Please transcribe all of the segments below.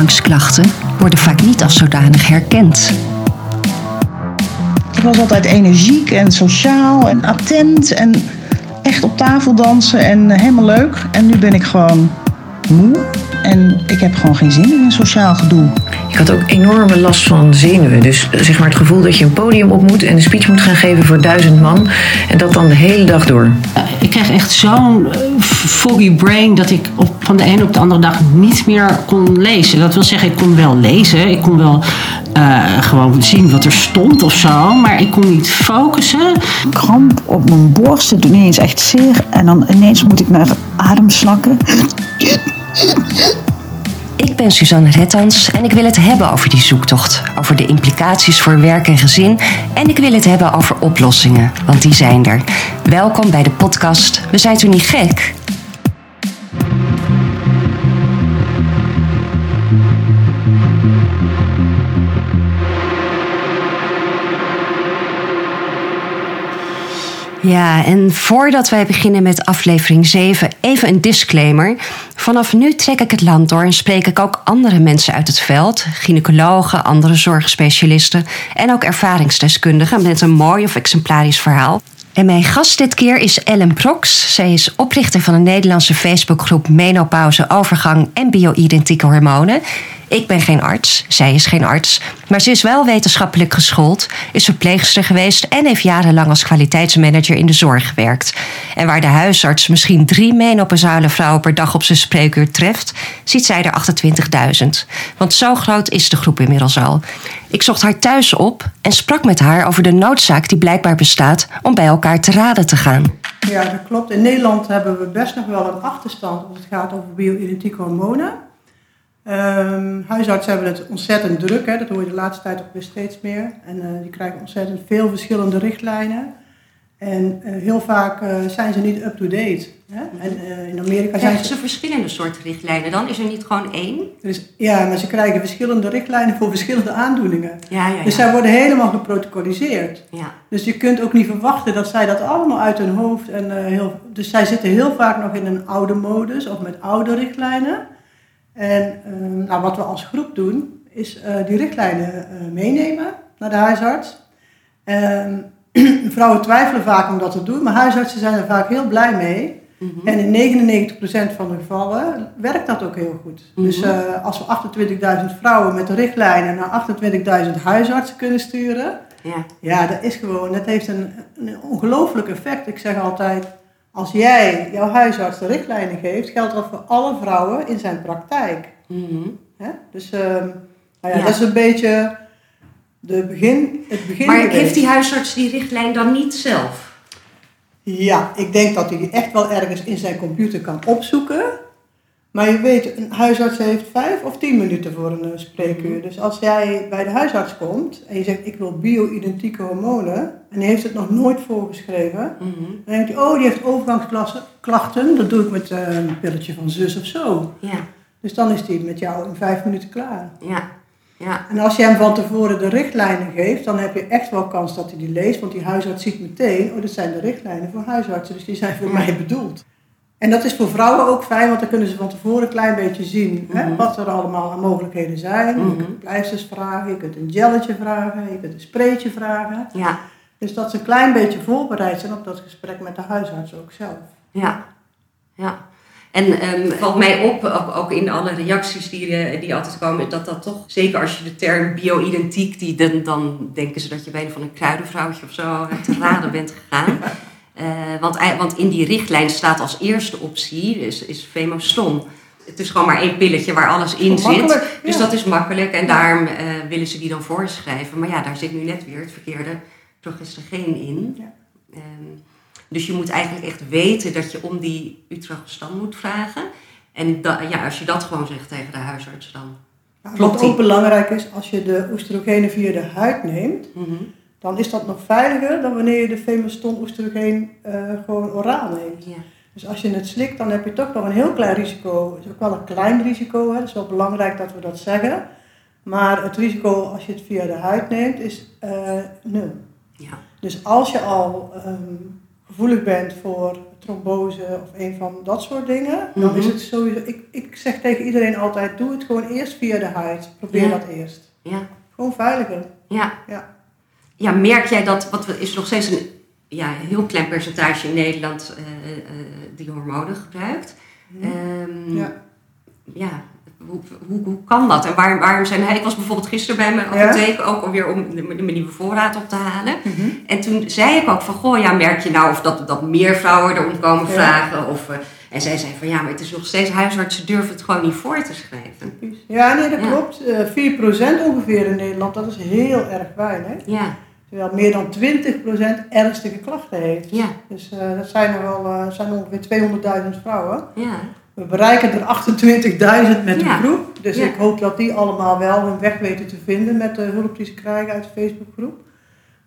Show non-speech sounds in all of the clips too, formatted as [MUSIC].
overgangsklachten worden vaak niet als zodanig herkend. Ik was altijd energiek en sociaal en attent en echt op tafel dansen en helemaal leuk. En nu ben ik gewoon moe en ik heb gewoon geen zin in een sociaal gedoe. Ik had ook enorme last van zenuwen. Dus zeg maar het gevoel dat je een podium op moet en een speech moet gaan geven voor duizend man. En dat dan de hele dag door. Ik kreeg echt zo'n eh, foggy brain dat ik op, van de ene op de andere dag niet meer kon lezen. Dat wil zeggen, ik kon wel lezen. Ik kon wel uh, gewoon zien wat er stond of zo. Maar ik kon niet focussen. Kramp op mijn borst, het doet ineens echt zeer. En dan ineens moet ik naar adem snakken. Ik ben Suzanne Rettans en ik wil het hebben over die zoektocht. Over de implicaties voor werk en gezin. En ik wil het hebben over oplossingen, want die zijn er. Welkom bij de podcast We zijn toen niet gek? Ja, en voordat wij beginnen met aflevering 7, even een disclaimer. Vanaf nu trek ik het land door en spreek ik ook andere mensen uit het veld, gynaecologen, andere zorgspecialisten en ook ervaringsdeskundigen met een mooi of exemplarisch verhaal. En mijn gast dit keer is Ellen Prox. Zij is oprichter van de Nederlandse Facebookgroep Menopauze, Overgang en Bioidentieke Hormonen. Ik ben geen arts, zij is geen arts, maar ze is wel wetenschappelijk geschoold, is verpleegster geweest en heeft jarenlang als kwaliteitsmanager in de zorg gewerkt. En waar de huisarts misschien drie menopausale vrouwen per dag op zijn spreekuur treft, ziet zij er 28.000. Want zo groot is de groep inmiddels al. Ik zocht haar thuis op en sprak met haar over de noodzaak die blijkbaar bestaat om bij elkaar te raden te gaan. Ja, dat klopt. In Nederland hebben we best nog wel een achterstand als het gaat over bio-identieke hormonen. Um, huisartsen hebben het ontzettend druk, hè. dat hoor je de laatste tijd ook weer steeds meer. En uh, die krijgen ontzettend veel verschillende richtlijnen. En uh, heel vaak uh, zijn ze niet up-to-date. En in Amerika zijn ze... ze verschillende soorten richtlijnen dan? Is er niet gewoon één? Dus, ja, maar ze krijgen verschillende richtlijnen voor verschillende aandoeningen. Ja, ja, ja. Dus zij worden helemaal geprotocoliseerd. Ja. Dus je kunt ook niet verwachten dat zij dat allemaal uit hun hoofd... En, heel, dus zij zitten heel vaak nog in een oude modus of met oude richtlijnen... En ehm, nou, wat we als groep doen, is uh, die richtlijnen uh, meenemen naar de huisarts. Ehm, [CLEARS THROAT] vrouwen twijfelen vaak om dat te doen, maar huisartsen zijn er vaak heel blij mee. Mm -hmm. En in 99% van de gevallen werkt dat ook heel goed. Mm -hmm. Dus uh, als we 28.000 vrouwen met de richtlijnen naar 28.000 huisartsen kunnen sturen, ja. ja, dat is gewoon, dat heeft een, een ongelooflijk effect. Ik zeg altijd, als jij jouw huisarts de richtlijnen geeft, geldt dat voor alle vrouwen in zijn praktijk. Mm -hmm. Dus uh, nou ja, ja, dat is een beetje de begin, het begin. Maar heeft die huisarts die richtlijn dan niet zelf? Ja, ik denk dat hij die echt wel ergens in zijn computer kan opzoeken. Maar je weet, een huisarts heeft vijf of tien minuten voor een spreekuur. Dus als jij bij de huisarts komt en je zegt ik wil bio-identieke hormonen en die heeft het nog nooit voorgeschreven, mm -hmm. dan denkt hij, oh die heeft overgangsklachten, dat doe ik met uh, een pilletje van zus of zo. Ja. Dus dan is die met jou in vijf minuten klaar. Ja. Ja. En als je hem van tevoren de richtlijnen geeft, dan heb je echt wel kans dat hij die leest, want die huisarts ziet meteen, oh dit zijn de richtlijnen voor huisartsen, dus die zijn voor mij bedoeld. En dat is voor vrouwen ook fijn, want dan kunnen ze van tevoren een klein beetje zien mm -hmm. hè, wat er allemaal aan mogelijkheden zijn. Mm -hmm. Je kunt pleisters vragen, je kunt een gelletje vragen, je kunt een spreetje vragen. Ja. Dus dat ze een klein beetje voorbereid zijn op dat gesprek met de huisarts ook zelf. Ja, ja. En um, valt mij op, ook, ook, in alle reacties die, die altijd komen, dat dat toch, zeker als je de term bio-identiek, die dan, dan denken ze dat je bij een van een kruidenvrouwtje of zo te raden bent gegaan. [LAUGHS] Uh, want, want in die richtlijn staat als eerste optie, is, is Femoston. Het is gewoon maar één pilletje waar alles in zit. Dus ja. dat is makkelijk en daarom uh, willen ze die dan voorschrijven. Maar ja, daar zit nu net weer het verkeerde progesterogeen in. Ja. Um, dus je moet eigenlijk echt weten dat je om die utragestan moet vragen. En da, ja, als je dat gewoon zegt tegen de huisarts, dan klopt Wat ook belangrijk is, als je de oestrogenen via de huid neemt, mm -hmm. Dan is dat nog veiliger dan wanneer je de Femeston oestrogeen uh, gewoon oraal neemt. Ja. Dus als je het slikt, dan heb je toch nog een heel klein risico. Het is ook wel een klein risico, hè? het is wel belangrijk dat we dat zeggen. Maar het risico als je het via de huid neemt is uh, nul. Ja. Dus als je al um, gevoelig bent voor trombose of een van dat soort dingen, dan Mhm. is het sowieso. Ik, ik zeg tegen iedereen altijd: doe het gewoon eerst via de huid. Probeer Ja. dat eerst. Ja. Gewoon veiliger. Ja. Ja. Ja, merk jij dat, wat is nog steeds een ja, heel klein percentage in Nederland eh, die hormonen gebruikt. Ehm, Ja. ja, hoe, hoe, hoe kan dat? En waarom, waarom zijn hij... Ik was bijvoorbeeld gisteren bij mijn Ja. apotheek ook alweer om de, de nieuwe voorraad op te halen. Mhm. En toen zei ik ook van, goh, ja, merk je nou of dat, dat meer vrouwen erom komen Ja. vragen? Of, eh, en zij zei van, ja, maar het is nog steeds, huisartsen durven het gewoon niet voor te schrijven. Ja, nee, dat klopt. Eh 4% ongeveer in Nederland, dat is heel erg weinig. Ja, Terwijl meer dan 20% ernstige klachten heeft. ja, Dus eh, dat zijn er wel eh, zijn ongeveer 200.000 vrouwen. ja. We bereiken er 28.000 met de Ja. groep. Dus Ja. ik hoop dat die allemaal wel hun weg weten te vinden met de hulp die ze krijgen uit de Facebookgroep.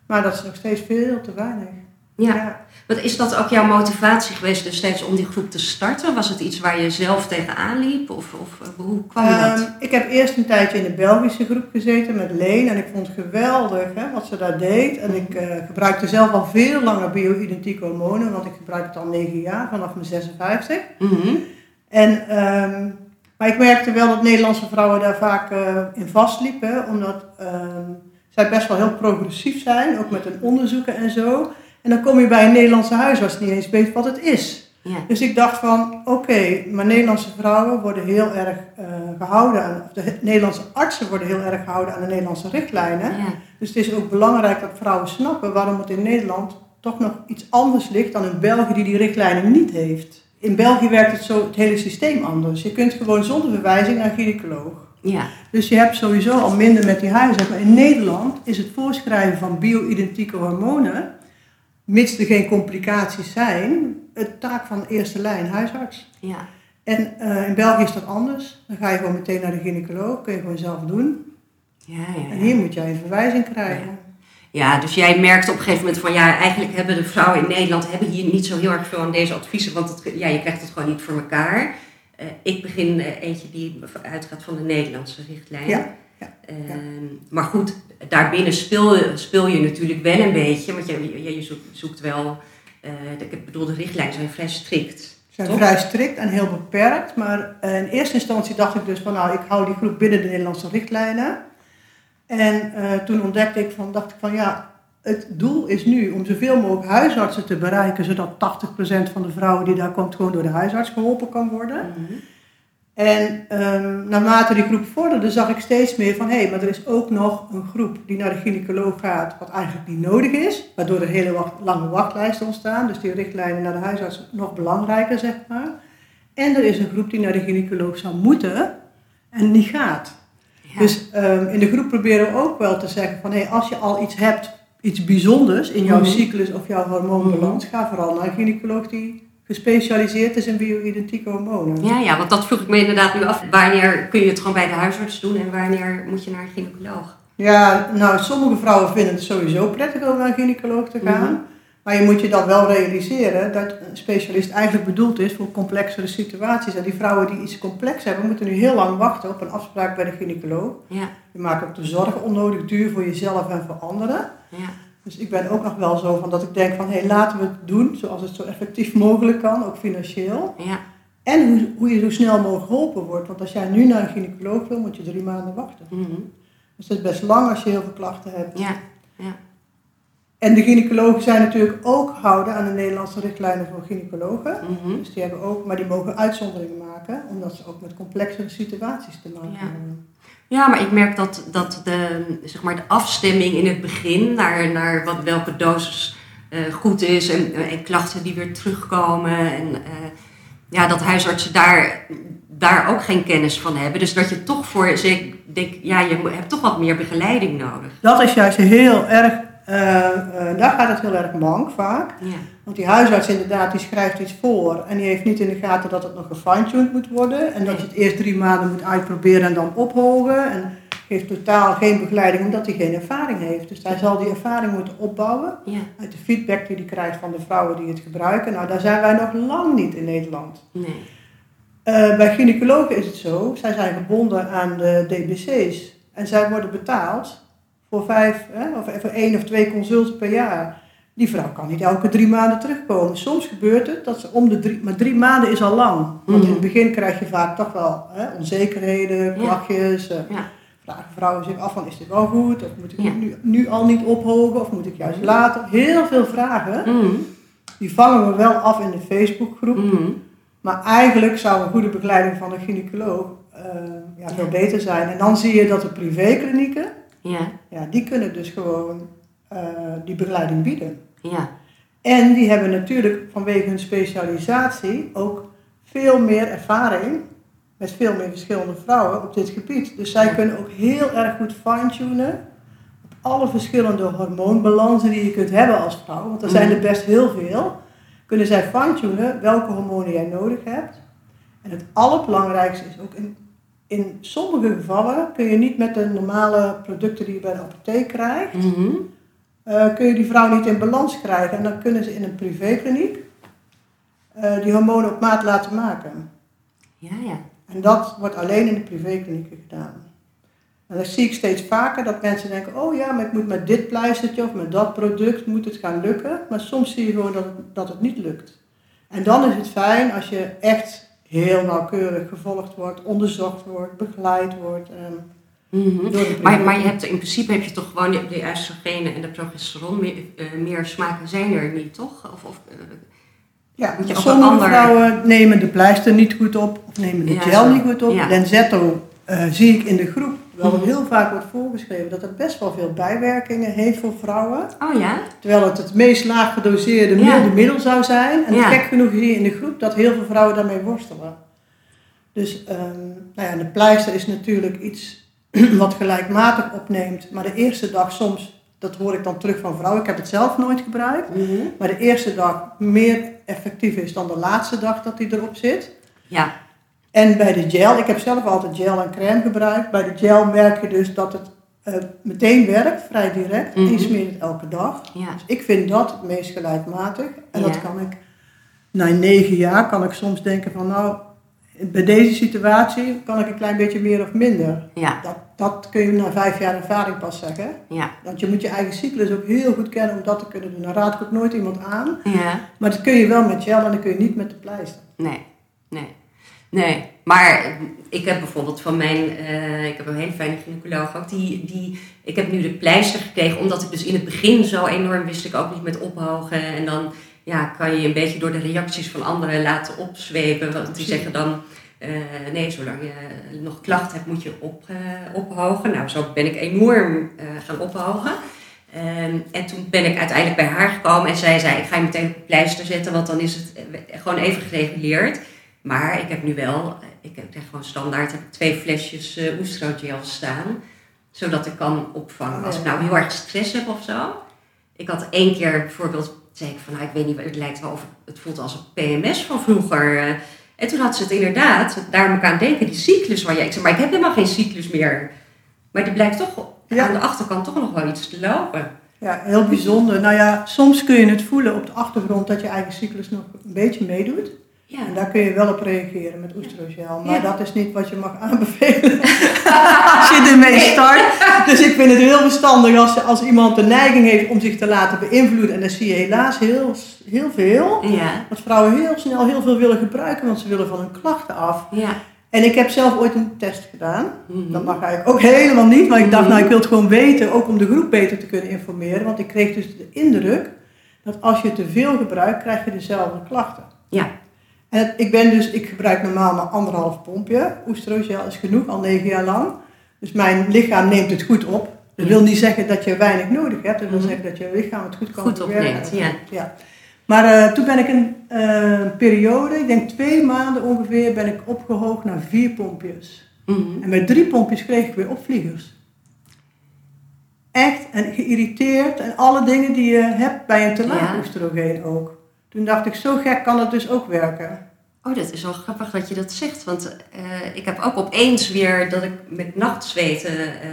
Maar dat is nog steeds veel te weinig. Ja. Wat is dat ook jouw motivatie geweest destijds om die groep te starten? Was het iets waar je zelf tegenaan liep? Of, of eh, hoe kwam Ehm, dat? ik heb eerst een tijdje in de Belgische groep gezeten met Leen en ik vond het geweldig hè, wat ze daar deed. En ik eh, gebruikte zelf al veel langer bio-identieke hormonen, want ik gebruik het al negen jaar, vanaf mijn 56. Mhm. En, ehm, maar ik merkte wel dat Nederlandse vrouwen daar vaak eh, in vastliepen, omdat ehm, zij best wel heel progressief zijn, ook met hun onderzoeken en zo. En dan kom je bij een Nederlandse huisarts niet eens weet wat het is. Ja, Dus ik dacht van, oké, maar Nederlandse vrouwen worden heel erg eh, gehouden aan, of de Nederlandse artsen worden heel erg gehouden aan de Nederlandse richtlijnen. ja, Dus het is ook belangrijk dat vrouwen snappen waarom het in Nederland toch nog iets anders ligt dan in België die die richtlijnen niet heeft. In België werkt het zo het hele systeem anders. Je kunt gewoon zonder verwijzing naar een gynaecoloog. ja, Dus je hebt sowieso al minder met die huisarts. Maar in Nederland is het voorschrijven van bio-identieke hormonen, mits er geen complicaties zijn, het taak van eerste lijn huisarts. ja. En eh, in België is dat anders. Dan ga je gewoon meteen naar de gynaecoloog, kun je gewoon zelf doen. ja, ja, En hier moet jij een verwijzing krijgen. Ja, dus jij merkte op een gegeven moment van ja, eigenlijk hebben de vrouwen in Nederland hebben hier niet zo heel erg veel aan deze adviezen, want het, ja, je krijgt het gewoon niet voor elkaar. Eh, ik begin eh, eentje die uitgaat van de Nederlandse richtlijn. Ja, ja, Ehm, Maar goed, daarbinnen speel, je- speel je natuurlijk wel een beetje, want je, je, je zoekt, zoekt wel, eh, ik bedoel, de richtlijnen zijn vrij strict. Ze zijn Toch? vrij strikt en heel beperkt. Maar eh, in eerste instantie dacht ik dus van nou, ik hou die groep binnen de Nederlandse richtlijnen. En eh, toen ontdekte ik van, dacht ik van ja, het doel is nu om zoveel mogelijk huisartsen te bereiken, zodat 80% van de vrouwen die daar komt gewoon door de huisarts geholpen kan worden. Mhm. En ehm, naarmate die groep vorderde, zag ik steeds meer van hé, hey, maar er is ook nog een groep die naar de gynaecoloog gaat, wat eigenlijk niet nodig is, waardoor er hele wacht- lange wachtlijsten ontstaan. Dus die richtlijnen naar de huisarts nog belangrijker, zeg maar. En er is een groep die naar de gynaecoloog zou moeten en niet gaat. Ja. Dus ehm, in de groep proberen we ook wel te zeggen van hé, hey, als je al iets hebt, iets bijzonders in jouw Mhm. cyclus of jouw hormoonbalans, ga vooral naar een gynaecoloog die gespecialiseerd is in bio-identieke hormonen. ja, ja, want dat vroeg ik me inderdaad nu af. Wanneer kun je het gewoon bij de huisarts doen en wanneer moet je naar een gynaecoloog? Ja, nou, sommige vrouwen vinden het sowieso prettig om naar een gynaecoloog te gaan. Mhm. Maar je moet je dan wel realiseren dat een specialist eigenlijk bedoeld is voor complexere situaties. En die vrouwen die iets complex hebben, moeten nu heel lang wachten op een afspraak bij de gynaecoloog. Ja, Je maakt ook de zorg onnodig duur voor jezelf en voor anderen. ja, Dus ik ben ook nog wel zo van dat ik denk van, hé, hey, laten we het doen zoals het zo effectief mogelijk kan, ook financieel. ja. En hoe, hoe je zo snel mogelijk geholpen wordt. Want als jij nu naar een gynaecoloog wil, moet je drie maanden wachten. Mhm. Dus dat is best lang als je heel veel klachten hebt. Ja, En de gynaecologen zijn natuurlijk ook gehouden aan de Nederlandse richtlijnen voor gynaecologen. mhm. Dus die hebben ook, maar die mogen uitzonderingen maken, omdat ze ook met complexere situaties te maken Ja. hebben. Ja, maar ik merk dat, dat de, zeg maar de afstemming in het begin naar, naar wat, welke dosis eh, goed is en, en klachten die weer terugkomen. En eh, ja, dat huisartsen daar, daar ook geen kennis van hebben. Dus dat je toch voor, denk, ja, je hebt toch wat meer begeleiding nodig. Dat is juist heel erg, eh, eh, daar gaat het heel erg mank vaak. Ja, Want die huisarts inderdaad, die schrijft iets voor en die heeft niet in de gaten dat het nog gefine-tuned moet worden. En dat je het eerst drie maanden moet uitproberen en dan ophogen. En geeft totaal geen begeleiding omdat hij geen ervaring heeft. Dus hij zal die ervaring moeten opbouwen. ja, uit de feedback die hij krijgt van de vrouwen die het gebruiken. Nou, daar zijn wij nog lang niet in Nederland. nee. Eh, bij gynaecologen is het zo, zij zijn gebonden aan de DBC's. En zij worden betaald voor vijf, hè, of voor één of twee consulten per jaar. Die vrouw kan niet elke drie maanden terugkomen. Soms gebeurt het dat ze om de drie, maar drie maanden is al lang. Want in het begin krijg je vaak toch wel hè, onzekerheden, klachtjes. eh, Ja. Vragen vrouwen zich af van is dit wel goed? Of moet ik Ja. nu, nu al niet ophogen? Of moet ik juist later? Heel veel vragen. Mm. Die vangen we wel af in de Facebookgroep. Mm. Maar eigenlijk zou een goede begeleiding van een gynaecoloog eh, ja, veel beter zijn. En dan zie je dat de privéklinieken, Ja, ja, die kunnen dus gewoon eh, die begeleiding bieden. ja, En die hebben natuurlijk vanwege hun specialisatie ook veel meer ervaring met veel meer verschillende vrouwen op dit gebied. Dus zij kunnen ook heel erg goed fine-tunen op alle verschillende hormoonbalansen die je kunt hebben als vrouw. Want er zijn er best heel veel. Kunnen zij fine-tunen welke hormonen jij nodig hebt. En het allerbelangrijkste is ook in, in sommige gevallen kun je niet met de normale producten die je bij de apotheek krijgt Mhm. eh, kun je die vrouw niet in balans krijgen. En dan kunnen ze in een privékliniek eh, die hormonen op maat laten maken. ja, ja. En dat wordt alleen in de privéklinieken gedaan. En dan zie ik steeds vaker dat mensen denken, oh ja, maar ik moet met dit pleistertje of met dat product moet het gaan lukken. Maar soms zie je gewoon dat dat het niet lukt. En dan is het fijn als je echt heel nauwkeurig gevolgd wordt, onderzocht wordt, begeleid wordt. ehm, Mhm. Maar, maar je hebt, in principe heb je toch gewoon de, oestrogenen en de progesteron. Meer, eh, meer smaken zijn er niet, toch? Of, of, eh, Ja, Moet je sommige ander- vrouwen nemen de pleister niet goed op of nemen de Ja, gel zo. niet goed op. Ja. Lenzetto eh, zie ik in de groep wel heel vaak wordt voorgeschreven dat het best wel veel bijwerkingen heeft voor vrouwen. oh ja? Terwijl het het meest laag gedoseerde Ja. milde middel zou zijn. En Ja. gek genoeg zie je in de groep dat heel veel vrouwen daarmee worstelen. Dus ehm, nou ja, de pleister is natuurlijk iets [CLEARS THROAT] wat gelijkmatig opneemt. Maar de eerste dag soms, dat hoor ik dan terug van vrouwen, ik heb het zelf nooit gebruikt. Mhm. Maar de eerste dag meer effectief is dan de laatste dag dat die erop zit. Ja, En bij de gel, ik heb zelf altijd gel en crème gebruikt. Bij de gel merk je dus dat het eh, meteen werkt, vrij direct. En je Mhm. smeert het elke dag. ja. Dus ik vind dat het meest gelijkmatig. En Ja. dat kan ik, na negen jaar kan ik soms denken van nou, bij deze situatie kan ik een klein beetje meer of minder. Ja, Dat, dat kun je na vijf jaar ervaring pas zeggen. ja, Want je moet je eigen cyclus ook heel goed kennen om dat te kunnen doen. Dan raad ik ook nooit iemand aan. ja. Maar dat kun je wel met gel en dat kun je niet met de pleister. Nee, nee. Nee, maar ik heb bijvoorbeeld van mijn, eh, ik heb een hele fijne gynaecoloog ook, die, die, ik heb nu de pleister gekregen, omdat ik dus in het begin zo enorm wist ik ook niet met ophogen. En dan ja, kan je een beetje door de reacties van anderen laten opzwepen, want die zeggen dan, eh, nee, zolang je nog klachten hebt moet je op, eh, ophogen. Nou, zo ben ik enorm gaan ophogen. Ehm, en toen ben ik uiteindelijk bij haar gekomen en zij zei, ik ga je meteen op de pleister zetten, want dan is het gewoon even gereguleerd. Maar ik heb nu wel, ik heb echt gewoon standaard heb ik twee flesjes eh oestrogel staan. Zodat ik kan opvangen als ik nou heel erg stress heb of zo. Ik had één keer bijvoorbeeld, zei ik van nou ik weet niet, het lijkt wel of het voelt als een PMS van vroeger. eh. En toen had ze het inderdaad, daar moet ik aan denken, die cyclus waar jij, ik zei maar ik heb helemaal geen cyclus meer. Maar er blijkt toch Ja. aan de achterkant toch nog wel iets te lopen. Ja, heel bijzonder. Nou ja, soms kun je het voelen op de achtergrond dat je eigen cyclus nog een beetje meedoet. Ja, En daar kun je wel op reageren met oestrogel. Maar Ja. dat is niet wat je mag aanbevelen [LAUGHS] als je ermee start. Dus ik vind het heel verstandig als, als iemand de neiging heeft om zich te laten beïnvloeden. En dat zie je helaas heel, heel veel. ja, Dat vrouwen heel snel heel veel willen gebruiken, want ze willen van hun klachten af. ja. En ik heb zelf ooit een test gedaan. Mhm. Dat mag eigenlijk ook helemaal niet. Maar ik dacht, nou ik wil het gewoon weten, ook om de groep beter te kunnen informeren. Want ik kreeg dus de indruk dat als je te veel gebruikt, krijg je dezelfde klachten. Ja. En ik ben dus, ik gebruik normaal maar anderhalf pompje. Oestrogel is genoeg, al negen jaar lang. Dus mijn lichaam neemt het goed op. Dat wil niet zeggen dat je weinig nodig hebt. Dat wil Mhm. zeggen dat je lichaam het goed kan Goed opneemt, ja. ja. Maar eh, toen ben ik een eh, periode, ik denk twee maanden ongeveer, ben ik opgehoogd naar vier pompjes. Mhm. En met drie pompjes kreeg ik weer opvliegers. Echt, en geïrriteerd en alle dingen die je hebt bij een te laag Ja. oestrogeen ook. Toen dacht ik, zo gek kan het dus ook werken. Oh, dat is wel grappig dat je dat zegt. Want eh, ik heb ook opeens weer dat ik met nachtzweten, eh,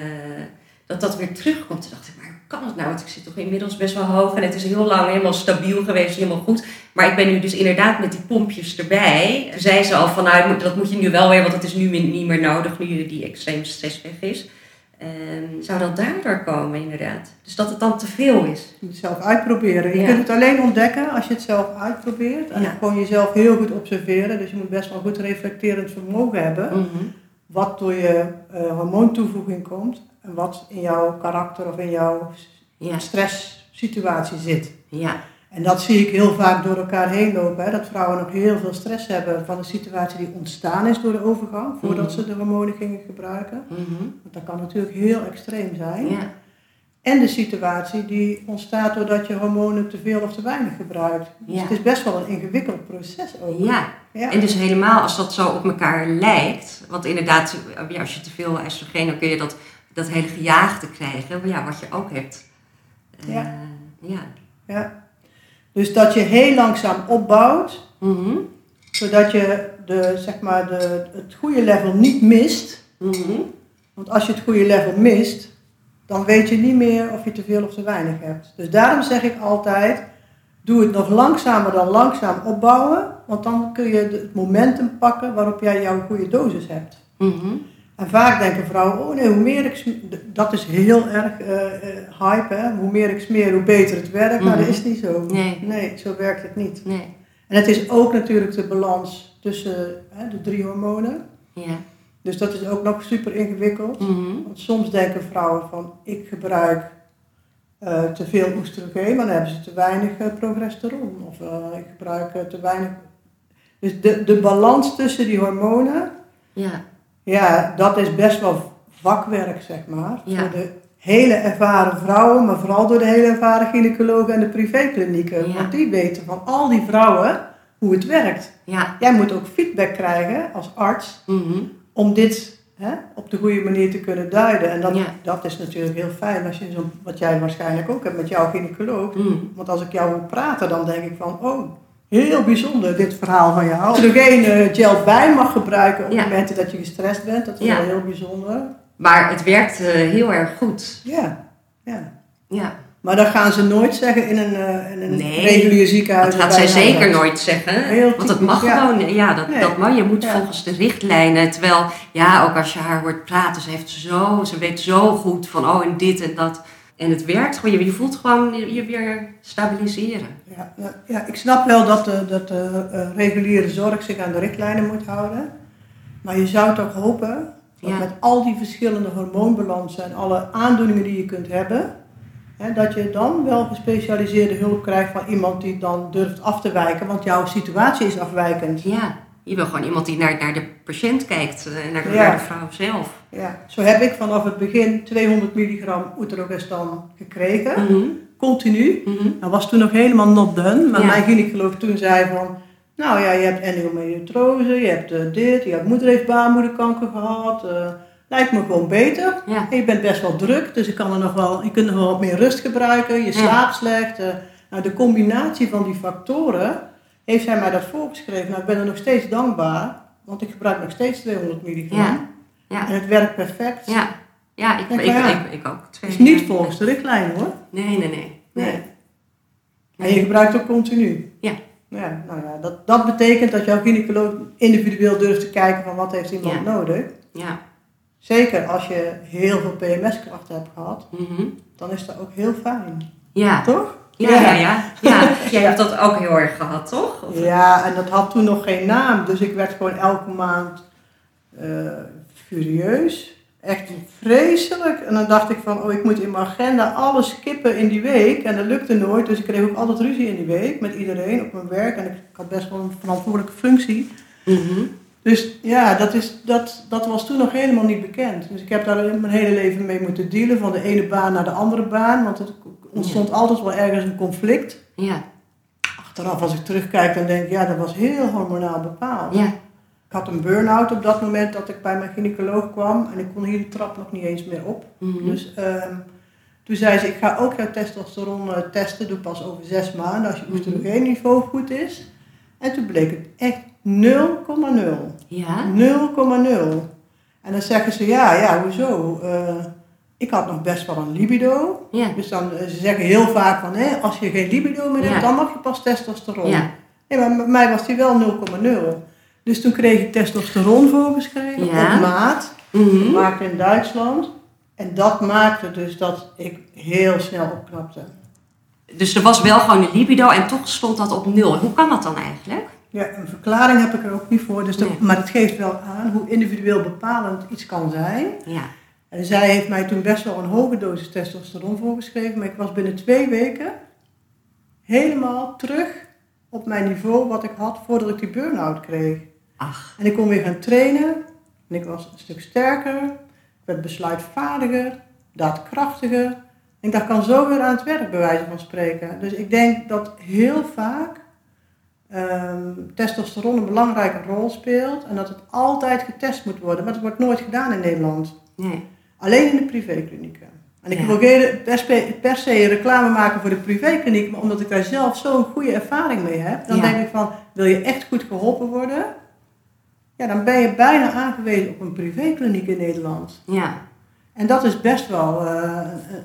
dat dat weer terugkomt. Toen dacht ik, maar hoe kan het nou? Want ik zit toch inmiddels best wel hoog en het is heel lang helemaal stabiel geweest, helemaal goed. Maar ik ben nu dus inderdaad met die pompjes erbij. Toen zei ze al van, nou, dat moet je nu wel weer, want het is nu niet meer nodig, nu die extreme stress weg is. Ehm, zou dat daardoor komen, inderdaad? Dus dat het dan te veel is. Je moet het zelf uitproberen. Je Ja. kunt het alleen ontdekken als je het zelf uitprobeert. En Ja. gewoon jezelf heel goed observeren. Dus je moet best wel goed reflecterend vermogen hebben. Mhm. Wat door je eh, hormoontoevoeging komt. En wat in jouw karakter of in jouw Ja, stresssituatie zit. ja, En dat zie ik heel vaak door elkaar heen lopen. Hè? Dat vrouwen nog heel veel stress hebben van een situatie die ontstaan is door de overgang. Voordat Mhm. ze de hormonen gingen gebruiken. mhm. Want dat kan natuurlijk heel extreem zijn. ja, En de situatie die ontstaat doordat je hormonen te veel of te weinig gebruikt. Dus Ja. het is best wel een ingewikkeld proces ook. ja. Ja. En dus helemaal als dat zo op elkaar lijkt, want inderdaad, als je te veel oestrogeen, dan kun je dat, dat hele gejaagde krijgen, maar ja, wat je ook hebt. Eh, Ja. ja. Ja. Dus dat je heel langzaam opbouwt, Mhm. zodat je de, zeg maar de, het goede level niet mist. Mhm. Want als je het goede level mist, dan weet je niet meer of je te veel of te weinig hebt. Dus daarom zeg ik altijd, doe het nog langzamer dan langzaam opbouwen. Want dan kun je het momentum pakken waarop jij jouw goede dosis hebt. Mhm. En vaak denken vrouwen, oh nee, hoe meer ik sm- d- dat is heel erg eh, eh, hype, hè? hoe meer ik smeer, hoe beter het werkt. Maar Mhm. dat is niet zo. Nee. zo werkt het niet. Nee. En het is ook natuurlijk de balans tussen hè, de drie hormonen. Ja. Dus dat is ook nog super ingewikkeld. Mhm. Want soms denken vrouwen van, ik gebruik eh, te veel oestrogeen, maar dan hebben ze te weinig progesteron. Of ik gebruik te weinig... Dus de, de balans tussen die hormonen, Ja. Ja, dat is best wel vakwerk, zeg maar. Ja. Voor de hele ervaren vrouwen, maar vooral door de hele ervaren gynaecologen en de privéklinieken. Ja. Want die weten van al die vrouwen hoe het werkt. Ja. Jij moet ook feedback krijgen als arts Mhm. om dit hè, op de goede manier te kunnen duiden. En dat, Ja. dat is natuurlijk heel fijn als je zo, wat jij waarschijnlijk ook hebt met jouw gynaecoloog. Mhm. Want als ik jou hoor praten, dan denk ik van, oh, heel bijzonder dit verhaal van jou. Als je er geen gel bij mag gebruiken op Ja. momenten dat je gestrest bent, dat is Ja. wel heel bijzonder. Maar het werkt eh, heel erg goed. Ja, ja. Ja. Maar dat gaan ze nooit zeggen in een, eh, in een Nee, regulier ziekenhuis. Dat gaat zij zeker nooit zeggen. Heel want dat mag gewoon. Ja, dat, Nee. dat mag. Je moet volgens de richtlijnen. Terwijl, ja, ook als je haar hoort praten, ze heeft zo, ze weet zo goed van oh en dit en dat. En het werkt gewoon. Je, je voelt gewoon je, weer stabiliseren. Ja, ja, ja, ik snap wel dat de, dat de eh, reguliere zorg zich aan de richtlijnen moet houden. Maar je zou toch hopen dat Ja. met al die verschillende hormoonbalansen en alle aandoeningen die je kunt hebben, hè, dat je dan wel gespecialiseerde hulp krijgt van iemand die dan durft af te wijken, want jouw situatie is afwijkend. Ja, je wil gewoon iemand die naar, naar de patiënt kijkt. eh, Naar de, Ja. naar de vrouw zelf. Ja, zo heb ik vanaf het begin 200 milligram oetrogestan gekregen, Mhm. continu. Mhm. Dat was toen nog helemaal not done. Maar Ja. mijn gynaecoloog toen zei van... Nou ja, je hebt endometriose, je hebt eh, dit, je hebt moeder heeft baarmoederkanker gehad. eh, lijkt me gewoon beter. Ja. En je bent best wel druk, dus ik kan er nog wel, je kunt nog wel wat meer rust gebruiken. Je slaapt slecht. nou, de combinatie van die factoren heeft hij mij dat voorgeschreven. Nou, ik ben er nog steeds dankbaar, want ik gebruik nog steeds 200 milligram. Ja. Ja. En het werkt perfect. Ja. Ja, ik, Denk ik, ja. ik, ik, ook. Het is niet volgens de richtlijnen hoor. Nee, nee, nee. Nee. En je gebruikt ook continu. Ja. Ja, nou ja, dat, dat betekent dat jouw gynaecoloog individueel durft te kijken van wat heeft iemand Ja. nodig. Ja. Zeker als je heel veel PMS-klachten hebt gehad, Mhm. dan is dat ook heel fijn. Ja. Toch? Ja, ja, ja. ja. [LAUGHS] Jij hebt dat ook heel erg gehad, toch? Of- Ja, en dat had toen nog geen naam. Dus ik werd gewoon elke maand eh, furieus. Echt vreselijk. En dan dacht ik van, oh ik moet in mijn agenda alles skippen in die week. En dat lukte nooit. Dus ik kreeg ook altijd ruzie in die week met iedereen op mijn werk. En ik had best wel een verantwoordelijke functie. Mhm. Dus ja, dat, is, dat, dat was toen nog helemaal niet bekend. Dus ik heb daar mijn hele leven mee moeten dealen. Van de ene baan naar de andere baan. Want het ontstond altijd wel ergens een conflict. Ja. Achteraf als ik terugkijk dan denk ik, ja dat was heel hormonaal bepaald. Ja. Ik had een burn-out op dat moment dat ik bij mijn gynaecoloog kwam. En ik kon hier de trap nog niet eens meer op. Mhm. Dus ehm, toen zei ze, ik ga ook jouw testosteron eh, testen. Doe pas over zes maanden als je Mhm. oestrogeenniveau goed is. En toen bleek het echt 0,0. Ja. 0,0. En dan zeggen ze, ja, ja, hoezo? Eh, ik had nog best wel een libido. Ja. Dus dan, eh, ze zeggen heel vaak van, hè, als je geen libido meer hebt, Ja. dan mag je pas testosteron. Ja. Nee, maar bij mij was die wel 0,0. Dus toen kreeg ik testosteron voorgeschreven Ja. op maat, gemaakt in Duitsland. En dat maakte dus dat ik heel snel opknapte. Dus er was wel gewoon een libido en toch stond dat op nul. Hoe kan dat dan eigenlijk? Ja, een verklaring heb ik er ook niet voor, dus dat- maar het geeft wel aan hoe individueel bepalend iets kan zijn. Ja. En zij heeft mij toen best wel een hoge dosis testosteron voorgeschreven, maar ik was binnen twee weken helemaal terug op mijn niveau wat ik had voordat ik die burn-out kreeg. Ach, En ik kon weer gaan trainen en ik was een stuk sterker, ik werd besluitvaardiger, daadkrachtiger. En ik dacht, kan zo weer aan het werk bij wijze van spreken. Dus ik denk dat heel vaak ehm, testosteron een belangrijke rol speelt en dat het altijd getest moet worden, maar dat wordt nooit gedaan in Nederland. nee. Alleen in de privéklinieken. En ik Ja. wil geen per, se- per se reclame maken voor de privékliniek, maar omdat ik daar zelf zo'n goede ervaring mee heb, dan Ja. denk ik van, wil je echt goed geholpen worden? Ja, dan ben je bijna aangewezen op een privékliniek in Nederland. Ja. En dat is best wel eh,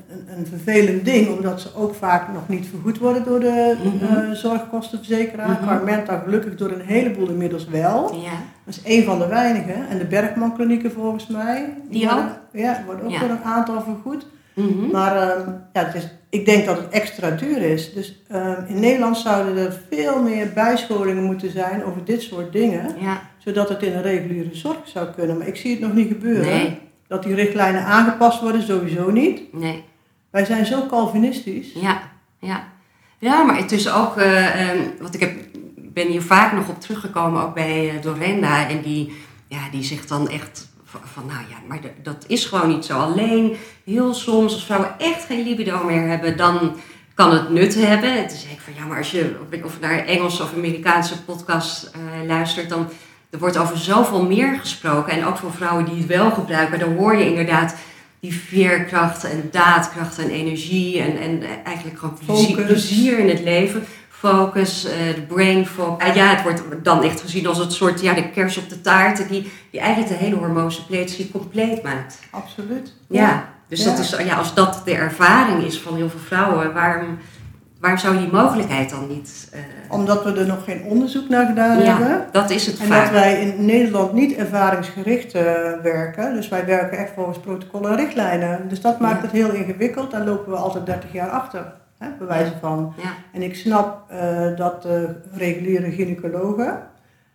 een, een, vervelend ding, omdat ze ook vaak nog niet vergoed worden door de Mhm. eh, zorgkostenverzekeraar. Mhm. Carmenta gelukkig door een heleboel inmiddels wel. Ja. Dat is een van de weinigen. En de Bergman klinieken volgens mij. Die worden, Ja, worden ook Ja. door een aantal vergoed. Mhm. Maar ehm, ja, het is, ik denk dat het extra duur is. Dus ehm, in Nederland zouden er veel meer bijscholingen moeten zijn over dit soort dingen. Ja. Zodat het in een reguliere zorg zou kunnen. Maar ik zie het nog niet gebeuren. Nee. Dat die richtlijnen aangepast worden, sowieso niet. Nee. Wij zijn zo Calvinistisch. Ja, ja. Ja, maar het is ook, ehm, want ik heb, ben hier vaak nog op teruggekomen, ook bij eh, Dorenda. En die, ja, die zegt dan echt van, van, nou ja, maar dat is gewoon niet zo. Alleen heel soms, als vrouwen echt geen libido meer hebben, dan kan het nut hebben. En toen zei ik van, ja, maar als je of, of naar Engelse of Amerikaanse podcast eh, luistert, dan er wordt over zoveel meer gesproken. En ook voor vrouwen die het wel gebruiken, dan hoor je inderdaad die veerkracht en daadkracht en energie en, en eigenlijk gewoon plezier, plezier in het leven. Focus, eh, de brain focus. Ah, ja, het wordt dan echt gezien als het soort, ja, de kers op de taart die, die eigenlijk de hele hormoonsuppletie compleet maakt. Absoluut. Ja, dus Ja. Dat is, ja, als dat de ervaring is van heel veel vrouwen, waarom, waarom zou die mogelijkheid dan niet... eh, Omdat we er nog geen onderzoek naar gedaan hebben. ja, dat is het En vaak. dat wij in Nederland niet ervaringsgericht eh, werken. Dus wij werken echt volgens protocollen en richtlijnen. Dus dat maakt Ja. het heel ingewikkeld. Daar lopen we altijd 30 jaar achter. Hè, bij wijze van. Ja, En ik snap eh, dat de reguliere gynaecologen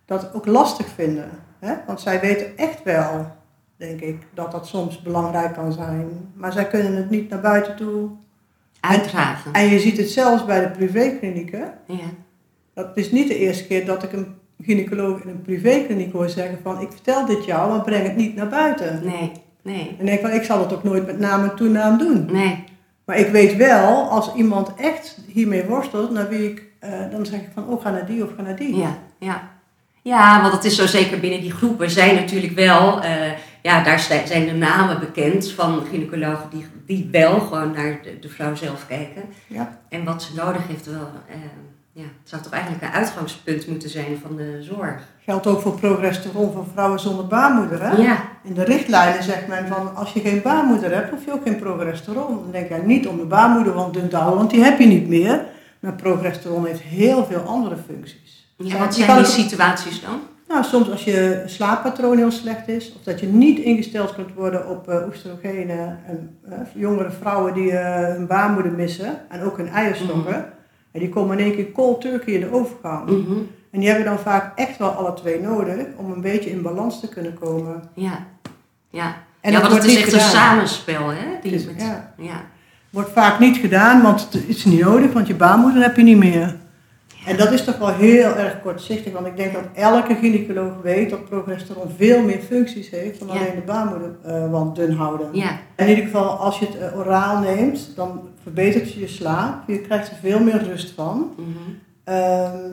dat ook lastig vinden. Hè? Want zij weten echt wel, denk ik, dat dat soms belangrijk kan zijn. Maar zij kunnen het niet naar buiten toe. Uitdragen. En je ziet het zelfs bij de privéklinieken. Ja. Dat is niet de eerste keer dat ik een gynaecoloog in een privékliniek hoor zeggen van ik vertel dit jou, maar breng het niet naar buiten. Nee, nee, En ik denk van ik zal het ook nooit met naam en toenaam doen. nee. Maar ik weet wel, als iemand echt hiermee worstelt, naar wie ik, eh, dan zeg ik van oh ga naar die of ga naar die. Ja, ja. Ja, want het is zo zeker binnen die groepen zijn natuurlijk wel, eh, ja, daar zijn de namen bekend van gynaecologen die, die wel gewoon naar de, de vrouw zelf kijken. Ja. En wat ze nodig heeft wel, eh, ja, het zou toch eigenlijk een uitgangspunt moeten zijn van de zorg. Geldt ook voor progesteron voor vrouwen zonder baarmoeder. Hè? Ja, In de richtlijnen zegt men van als je geen baarmoeder hebt, hoef je ook geen progesteron. Dan denk je niet om de baarmoederwand dun te houden, want die heb je niet meer. Maar progesteron heeft heel veel andere functies. ja wat zijn die situaties dan? Nou, soms als je slaappatroon heel slecht is, of dat je niet ingesteld kunt worden op eh oestrogenen. En, eh, jongere vrouwen die eh, hun baarmoeder missen en ook hun eierstokken, en die komen in één keer cold turkey in de overgang. Mhm. En die hebben dan vaak echt wel alle twee nodig om een beetje in balans te kunnen komen. Ja, ja. En ja, dat want het wordt is echt een gedaan. samenspel, hè? Die is- met- ja. ja. Wordt vaak niet gedaan, want het is niet nodig, want je baarmoeder heb je niet meer. En dat is toch wel heel erg kortzichtig, want ik denk dat elke gynaecoloog weet dat progesteron veel meer functies heeft dan Ja. alleen de baarmoederwand dun houden. Ja, In ieder geval, als je het eh, oraal neemt, dan verbetert je je slaap. Je krijgt er veel meer rust van. mhm. Ehm,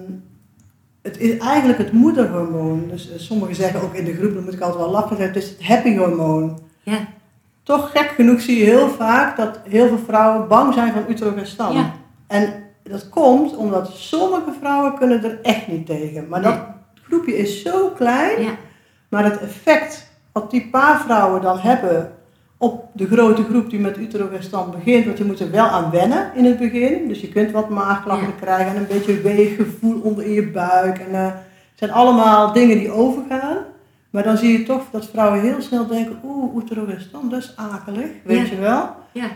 het is eigenlijk het moederhormoon. Dus eh, sommigen zeggen ook in de groep, dan moet ik altijd wel lachen, het is het happy hormoon. ja, Toch gek genoeg zie je heel vaak dat heel veel vrouwen bang zijn van uterogestan. Ja. En dat komt omdat sommige vrouwen kunnen er echt niet tegen. Maar dat groepje is zo klein, ja, maar het effect wat die paar vrouwen dan hebben op de grote groep die met uterogestan begint, want je moet er wel aan wennen in het begin. Dus je kunt wat maagklachten Ja. krijgen en een beetje weeggevoel onder in je buik. En eh, het zijn allemaal dingen die overgaan. Maar dan zie je toch dat vrouwen heel snel denken, oeh, oeterogestan, dat is akelig, weet Ja. je wel. Ja,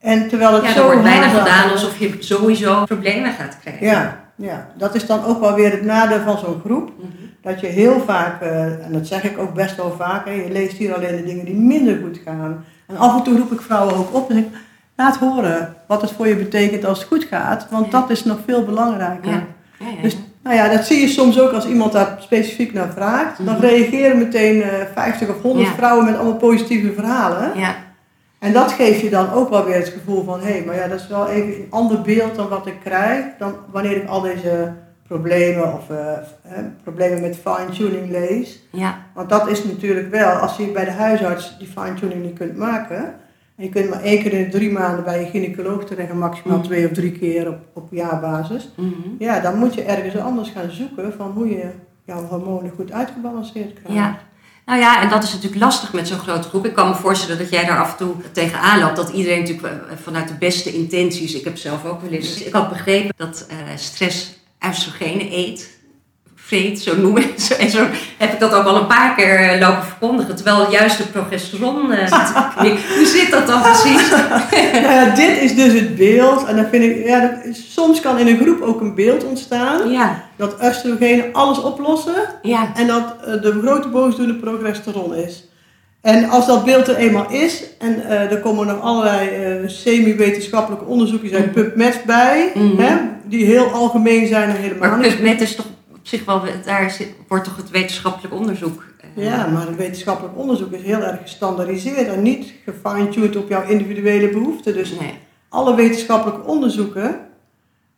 En terwijl het ja zo wordt bijna gedaan alsof je sowieso problemen gaat krijgen. Ja, ja, dat is dan ook wel weer het nadeel van zo'n groep. Mhm. Dat je heel vaak, eh, en dat zeg ik ook best wel vaak, hè, je leest hier alleen de dingen die minder goed gaan. En af en toe roep ik vrouwen ook op en ik, laat horen wat het voor je betekent als het goed gaat. Want Ja. dat is nog veel belangrijker. Ja. Dus nou ja, dat zie je soms ook als iemand daar specifiek naar vraagt. Dan Mhm. reageren meteen eh 50 of 100 Ja. vrouwen met allemaal positieve verhalen. ja. En dat geeft je dan ook wel weer het gevoel van, hé, maar ja, dat is wel even een ander beeld dan wat ik krijg, dan wanneer ik al deze problemen of eh, eh, problemen met fine-tuning lees. ja. Want dat is natuurlijk wel, als je bij de huisarts die fine-tuning niet kunt maken, en je kunt maar één keer in de drie maanden bij je gynaecoloog terecht en maximaal Mhm. twee of drie keer op, op jaarbasis, Mhm. ja, dan moet je ergens anders gaan zoeken van hoe je jouw hormonen goed uitgebalanceerd krijgt. Ja. Nou ja, en dat is natuurlijk lastig met zo'n grote groep. Ik kan me voorstellen dat jij daar af en toe tegenaan loopt. Dat iedereen natuurlijk eh, vanuit de beste intenties... Ik heb zelf ook wel eens... Ik had begrepen dat eh, stress oestrogenen eet. Vreet, zo noemen. [LAUGHS] En zo heb ik dat ook al een paar keer eh, lopen verkondigen. Terwijl juist de progesteron eh, [LAUGHS] zit. Hoe zit dat dan precies? [LAUGHS] Nou ja, dit is dus het beeld. En dan vind ik, ja, dat soms kan in een groep ook een beeld ontstaan. Ja, Dat oestrogenen alles oplossen. ja, En dat eh, de grote boosdoener progesteron is. En als dat beeld er eenmaal is, en er komen nog allerlei semi-wetenschappelijke onderzoeken zijn Mhm. PubMed bij, Mhm. hè, die heel algemeen zijn en helemaal maar. PubMed is toch op zich wel... Daar zit, wordt toch het wetenschappelijk onderzoek... eh, Ja, maar het wetenschappelijk onderzoek is heel erg gestandaardiseerd en niet gefine-tuned op jouw individuele behoeften. Dus Nee. alle wetenschappelijke onderzoeken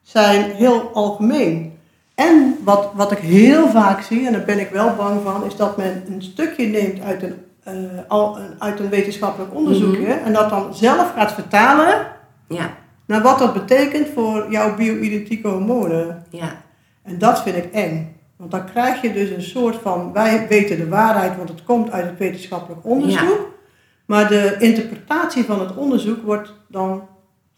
zijn heel algemeen. En wat, wat ik heel vaak zie, en daar ben ik wel bang van, is dat men een stukje neemt uit een, eh, al, uit een wetenschappelijk onderzoekje en dat dan zelf gaat vertalen Ja, naar wat dat betekent voor jouw bio-identieke hormonen. ja, En dat vind ik eng. Want dan krijg je dus een soort van, wij weten de waarheid, want het komt uit het wetenschappelijk onderzoek. Maar de interpretatie van het onderzoek wordt dan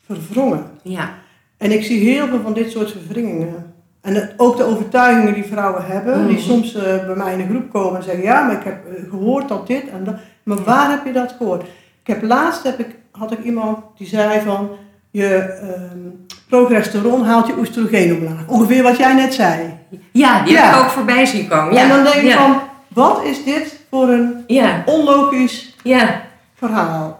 verwrongen. ja. En ik zie heel veel van dit soort verwringingen. En ook de overtuigingen die vrouwen hebben, die Mhm. soms eh, bij mij in de groep komen en zeggen: Ja, maar ik heb eh, gehoord dat dit en dat. Maar waar heb je dat gehoord? Ik heb laatst heb ik, had ik iemand die zei van je ehm, progesteron haalt je oestrogeen omlaag. Ongeveer wat jij net zei. Ja, die heb ik ook voorbij zien komen. Ja. En dan denk ik ja. van, wat is dit voor een onlogisch ja, verhaal?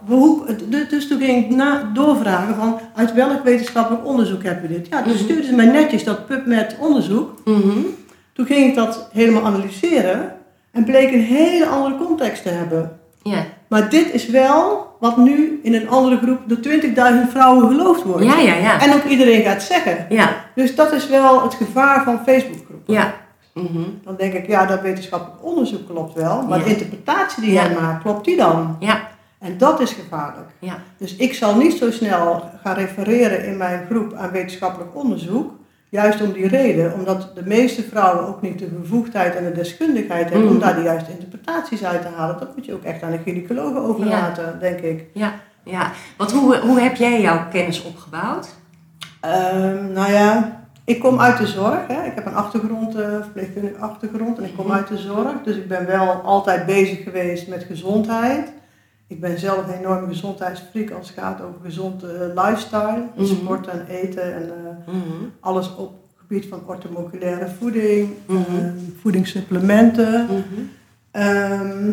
Dus- toen ging ik na, doorvragen van, uit welk wetenschappelijk onderzoek heb je dit? Ja, toen Mhm. stuurden ze mij netjes dat PubMed onderzoek. mhm, Toen ging ik dat helemaal analyseren en bleek een hele andere context te hebben. Ja. Maar dit is wel wat nu in een andere groep door 20.000 vrouwen geloofd wordt. Ja, ja, ja. En ook iedereen gaat zeggen. Ja, Dus dat is wel het gevaar van Facebookgroepen. ja. Mhm. Dan denk ik, ja, dat wetenschappelijk onderzoek klopt wel, maar Ja. de interpretatie die Ja. jij maakt, klopt die dan? Ja, En dat is gevaarlijk. ja. Dus ik zal niet zo snel gaan refereren in mijn groep aan wetenschappelijk onderzoek, juist om die reden, omdat de meeste vrouwen ook niet de bevoegdheid en de deskundigheid hebben om Mhm. daar de juiste interpretaties uit te halen. Dat moet je ook echt aan de gynaecologen overlaten, denk ik. Ja, ja. Want hoe, hoe heb jij jouw kennis opgebouwd? Ehm, nou ja, ik kom uit de zorg. Hè. Ik heb een achtergrond, eh verpleegkundige achtergrond en ik kom Mhm. uit de zorg. Dus ik ben wel altijd bezig geweest met gezondheid. Ik ben zelf een enorme gezondheidsfreak als het gaat over gezonde lifestyle. Mhm. Sport en eten en eh, Mhm. alles op het gebied van orthomoleculaire voeding, Mhm. ehm, voedingssupplementen. Ehm,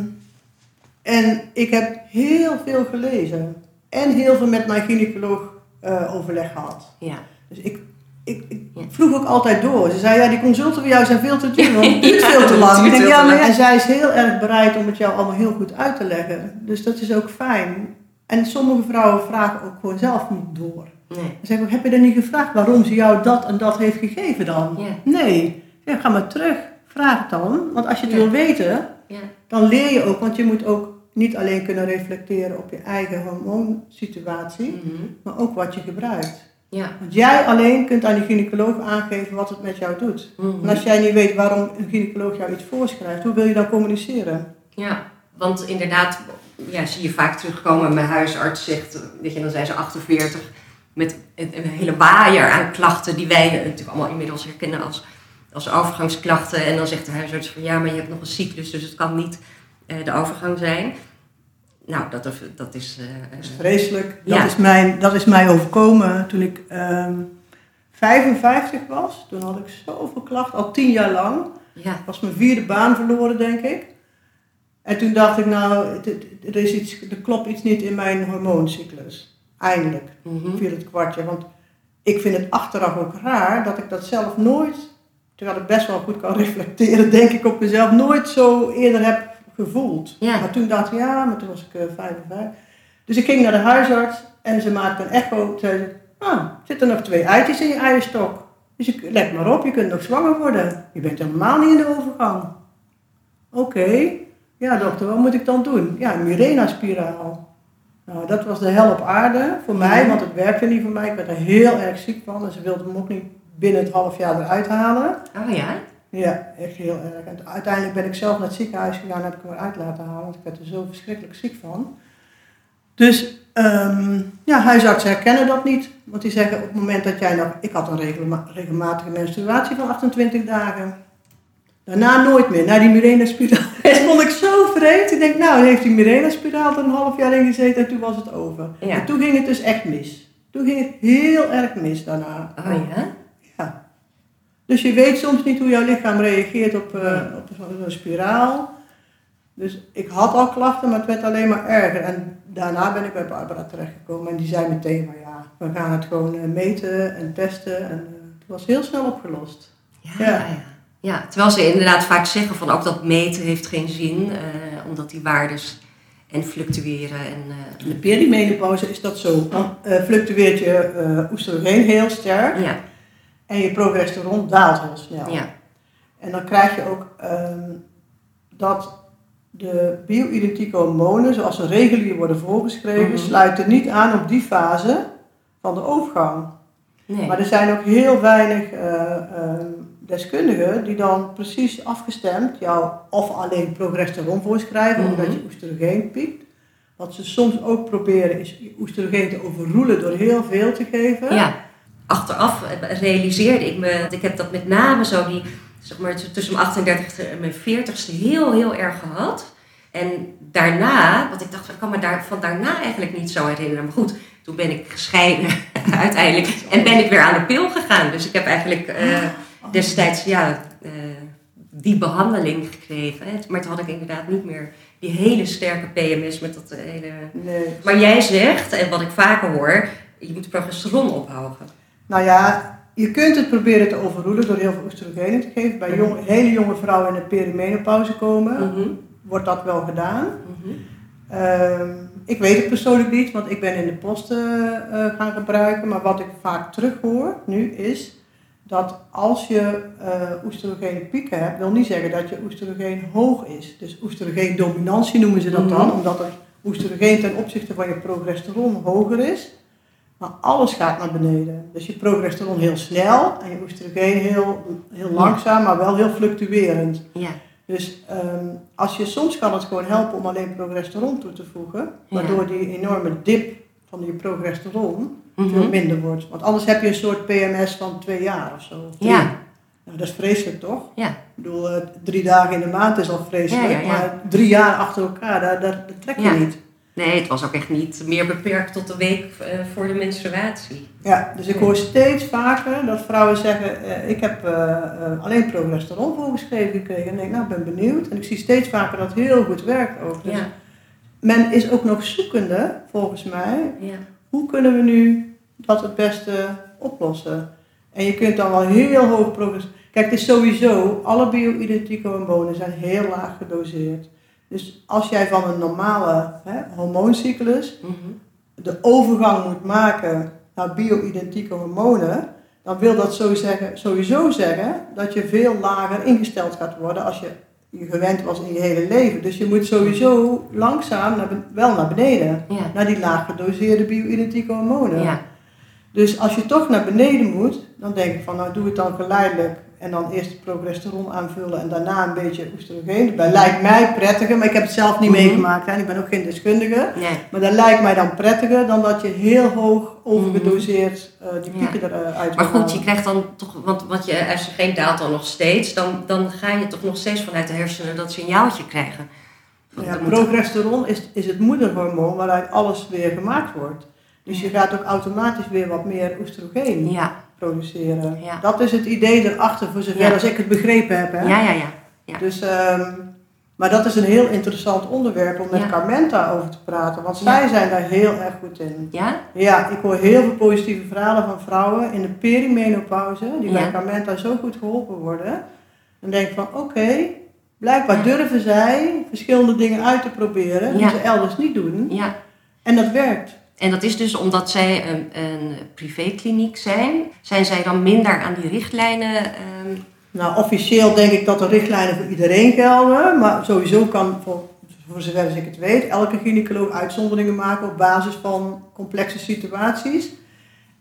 en ik heb heel veel gelezen en heel veel met mijn gynaecoloog eh, overleg gehad. Ja. Dus ik, ik. Vroeg ook altijd door. Ze zei, ja, die consulten voor jou zijn veel te duur, want het duurt veel te lang. [LAUGHS] Denk, ja, maar en zij is heel erg bereid om het jou allemaal heel goed uit te leggen. Dus dat is ook fijn. En sommige vrouwen vragen ook gewoon zelf niet door. Nee. Dan zeg ik, heb je dan niet gevraagd waarom ze jou dat en dat heeft gegeven dan? Ja. Nee. Ja, ga maar terug. Vraag het dan. Want als je het Ja. wil weten, Ja. dan leer je ook. Want je moet ook niet alleen kunnen reflecteren op je eigen hormoonsituatie, Mhm. maar ook wat je gebruikt. Ja. Want jij alleen kunt aan de gynaecoloog aangeven wat het met jou doet. Mhm. En als jij niet weet waarom een gynaecoloog jou iets voorschrijft, hoe wil je dan communiceren? Ja, want inderdaad, ja, zie je vaak terugkomen. Mijn huisarts zegt, weet je, dan zijn ze 48 met een, een hele waaier aan klachten die wij natuurlijk allemaal inmiddels herkennen als als overgangsklachten. En dan zegt de huisarts van ja, maar je hebt nog een cyclus, dus het kan niet eh, de overgang zijn. Nou, dat, dat is... dat is vreselijk. Dat, is mijn, dat is mij overkomen toen ik 55 ehm, was. Toen had ik zoveel klachten, al tien jaar lang. Ja. was mijn vierde baan verloren, denk ik. En toen dacht ik, nou, er, is iets, er klopt iets niet in mijn hormooncyclus. Eindelijk mm viel het kwartje. Want ik vind het achteraf ook raar dat ik dat zelf nooit, terwijl ik best wel goed kan [LAUGHS] reflecteren, denk ik op mezelf, nooit zo eerder heb gevoeld. Maar toen dacht ik, ja, maar toen was ik uh, eh, 55. Dus ik ging naar de huisarts en ze maakte een echo. Zei ze, ah, zitten er nog twee eitjes in je eierstok. Dus ik, let maar op, je kunt nog zwanger worden. Je bent helemaal niet in de overgang. Oké, ja dokter, wat moet ik dan doen? Ja, een Mirena-spiraal. Nou, dat was de hel op aarde voor mij, want het werkte niet voor mij. Ik werd er heel erg ziek van en ze wilden me ook niet binnen het half jaar eruit halen. Oh ja? Ja, echt heel erg. En uiteindelijk ben ik zelf naar het ziekenhuis gegaan en heb ik me eruit laten halen, want ik werd er zo verschrikkelijk ziek van. Dus um, ja, huisartsen herkennen dat niet. Want die zeggen op het moment dat jij nog... Ik had een regelmatige menstruatie van 28 dagen. Daarna nooit meer. Na die Mirena-spiraal. [LAUGHS] Dat vond ik zo vreemd. Ik denk, nou, heeft die Mirena-spiraal er een half jaar in gezeten en toen was het over. En toen ging het dus echt mis. Toen ging het heel erg mis daarna. Oh? Ja. Dus je weet soms niet hoe jouw lichaam reageert op, uh, op zo'n spiraal. Dus ik had al klachten, maar het werd alleen maar erger. En daarna ben ik bij Barbara terechtgekomen en die zei meteen van ja, we gaan het gewoon eh, meten en testen. En uh, het was heel snel opgelost. Ja, ja. ja. ja. terwijl ze inderdaad vaak zeggen van ook dat meten heeft geen zin, uh, omdat die waardes en fluctueren. En, In de perimenopauze is dat zo. Dan fluctueert je uh, oestrogeen heel sterk ja. En je progesteron daalt heel snel. Ja. En dan krijg je ook ehm, dat de bio-identieke hormonen, zoals ze regulier worden voorgeschreven, mhm. sluiten niet aan op die fase van de overgang. Nee. Maar er zijn ook heel weinig uh, deskundigen die dan precies afgestemd jou of alleen progesteron voorschrijven, omdat mhm. je oestrogeen piekt. Wat ze soms ook proberen is je oestrogeen te overroelen door heel veel te geven. Ja, achteraf realiseerde ik me, ik heb dat met name zo die zeg maar, tussen mijn 38 en mijn 40ste heel, heel erg gehad. En daarna, want ik dacht, ik kan me daar, van daarna eigenlijk niet zo herinneren. Maar goed, toen ben ik gescheiden [LAUGHS] uiteindelijk. En ben ik weer aan de pil gegaan. Dus ik heb eigenlijk uh, destijds ja, uh, die behandeling gekregen. Maar toen had ik inderdaad niet meer die hele sterke PMS met dat hele... Nee. Maar jij zegt, en wat ik vaker hoor, je moet progesteron ophouden. Nou ja, je kunt het proberen te overroelen door heel veel oestrogenen te geven. Bij jong, hele jonge vrouwen in de perimenopauze komen, mhm. wordt dat wel gedaan. Mhm. Ehm, ik weet het persoonlijk niet, want ik ben in de posten uh, gaan gebruiken. Maar wat ik vaak terughoor nu is dat als je uh, oestrogenen pieken hebt, wil niet zeggen dat je oestrogeen hoog is. Dus oestrogeen-dominantie noemen ze dat dan, mhm. omdat het oestrogeen ten opzichte van je progesteron hoger is. Maar alles gaat naar beneden. Dus je progesteron heel snel en je oestrogeen heel, heel langzaam, maar wel heel fluctuerend. Ja. Dus um, als je, soms kan het gewoon helpen om alleen progesteron toe te voegen, waardoor die enorme dip van je progesteron veel mhm. minder wordt. Want anders heb je een soort PMS van twee jaar of zo. ja. Nou, dat is vreselijk toch? Ja. Ik bedoel, uh, drie dagen in de maand is al vreselijk, maar drie jaar achter elkaar, daar, daar, trek je niet. Nee, het was ook echt niet meer beperkt tot de week uh, voor de menstruatie. Ja, dus ik hoor steeds vaker dat vrouwen zeggen: uh, Ik heb uh, alleen progesteron voorgeschreven gekregen. En ik denk, nou, ik ben benieuwd. En ik zie steeds vaker dat heel goed werkt ook. Dus ja. men is ook nog zoekende, volgens mij. Ja. Hoe kunnen we nu dat het beste oplossen? En je kunt dan wel heel hoog progesteron. Kijk, het is sowieso, alle bio-identieke hormonen zijn heel laag gedoseerd. Dus als jij van een normale hè, hormooncyclus mhm. de overgang moet maken naar bio-identieke hormonen, dan wil dat sowieso zeggen dat je veel lager ingesteld gaat worden als je je gewend was in je hele leven. Dus je moet sowieso langzaam naar, wel naar beneden, naar die laag gedoseerde bio-identieke hormonen. Ja. Dus als je toch naar beneden moet, dan denk ik van nou doe het dan geleidelijk En dan eerst progesteron aanvullen en daarna een beetje oestrogeen erbij. Lijkt mij prettiger, maar ik heb het zelf niet Mhm. meegemaakt. Hè. Ik ben ook geen deskundige. Nee. Maar dat lijkt mij dan prettiger dan dat je heel hoog overgedoseerd eh, die pieken eruit Maar goed, je krijgt dan toch, want, want je oestrogeen daalt dan nog steeds, dan, dan ga je toch nog steeds vanuit de hersenen dat signaaltje krijgen. Ja, dat progesteron is, is het moederhormoon waaruit alles weer gemaakt wordt. Dus je gaat ook automatisch weer wat meer oestrogeen ja, produceren. Ja. Dat is het idee erachter, voor zover Ja. als ik het begrepen heb. Hè? ja, ja, ja. Dus, ehm, maar dat is een heel interessant onderwerp om met. Carmenta over te praten, want zij zijn daar heel erg goed in. Ja? Ja, ik hoor heel veel positieve verhalen van vrouwen in de perimenopauze, die bij Carmenta zo goed geholpen worden. Dan denk ik van, oké, blijkbaar durven zij verschillende dingen uit te proberen die ze elders niet doen. ja. En dat werkt. En dat is dus omdat zij een, een privékliniek zijn. Zijn zij dan minder aan die richtlijnen? ehm, Nou, officieel denk ik dat de richtlijnen voor iedereen gelden, maar sowieso kan, voor, voor zover ik het weet, elke gynaecoloog uitzonderingen maken op basis van complexe situaties.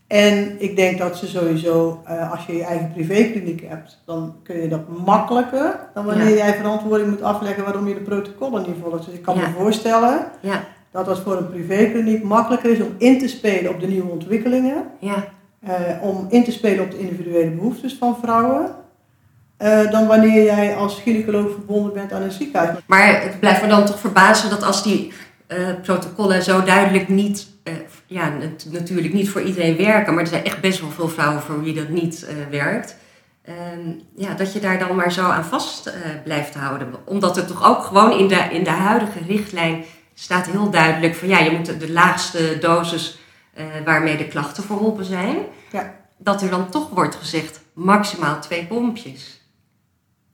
En ik denk dat ze sowieso, eh, als je je eigen privékliniek hebt, dan kun je dat makkelijker dan wanneer Ja. jij verantwoording moet afleggen waarom je de protocollen niet volgt. Dus ik kan Ja. me voorstellen ja, dat het voor een privékliniek makkelijker is om in te spelen op de nieuwe ontwikkelingen ja, eh, om in te spelen op de individuele behoeftes van vrouwen. eh, dan wanneer jij als gynaecoloog verbonden bent aan een ziekenhuis. Maar het blijft me dan toch verbazen dat als die eh, protocollen zo duidelijk niet, ja, nat- natuurlijk niet voor iedereen werken, maar er zijn echt best wel veel vrouwen voor wie dat niet werkt. ehm, ja, dat je daar dan maar zo aan vast blijft houden. Omdat er toch ook gewoon in de, in de huidige richtlijn staat heel duidelijk van ja, je moet de, de laagste dosis eh, waarmee de klachten verholpen zijn. Ja. Dat er dan toch wordt gezegd maximaal twee pompjes.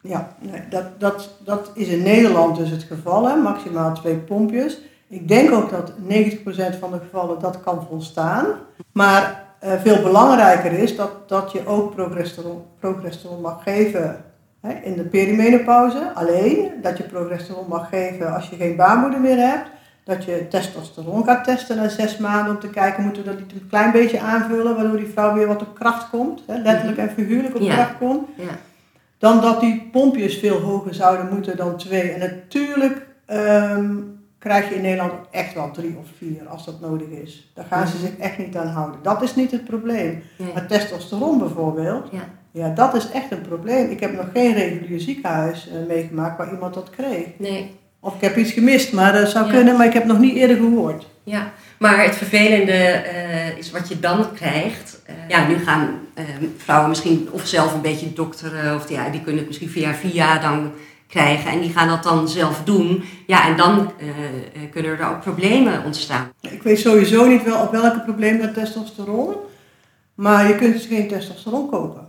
Ja, nee, dat, dat, dat is in Nederland dus het geval, hè? maximaal twee pompjes. Ik denk ook dat 90% van de gevallen dat kan volstaan. Maar eh, veel belangrijker is dat, dat je ook progesteron, progesteron mag geven hè, in de perimenopauze. Alleen dat je progesteron mag geven als je geen baarmoeder meer hebt. Dat je testosteron gaat testen na zes maanden om te kijken, moeten we dat niet een klein beetje aanvullen, waardoor die vrouw weer wat op kracht komt. Hè, letterlijk en figuurlijk op Ja. kracht komt Ja. dan dat die pompjes veel hoger zouden moeten dan twee. En natuurlijk ehm, krijg je in Nederland echt wel drie of vier als dat nodig is. Daar gaan ze zich echt niet aan houden. Dat is niet het probleem. Maar testosteron bijvoorbeeld, Ja. ja, dat is echt een probleem. Ik heb nog geen regulier ziekenhuis eh, meegemaakt waar iemand dat kreeg. Nee. Of ik heb iets gemist, maar dat zou Ja. kunnen, maar ik heb nog niet eerder gehoord. Ja, maar het vervelende eh, is wat je dan krijgt. Eh, ja, nu gaan eh, vrouwen misschien of zelf een beetje dokteren, of ja, die kunnen het misschien via via dan krijgen en die gaan dat dan zelf doen. Ja, en dan eh, eh, kunnen er ook problemen ontstaan. Ik weet sowieso niet wel op welke probleem met testosteron, maar je kunt dus geen testosteron kopen.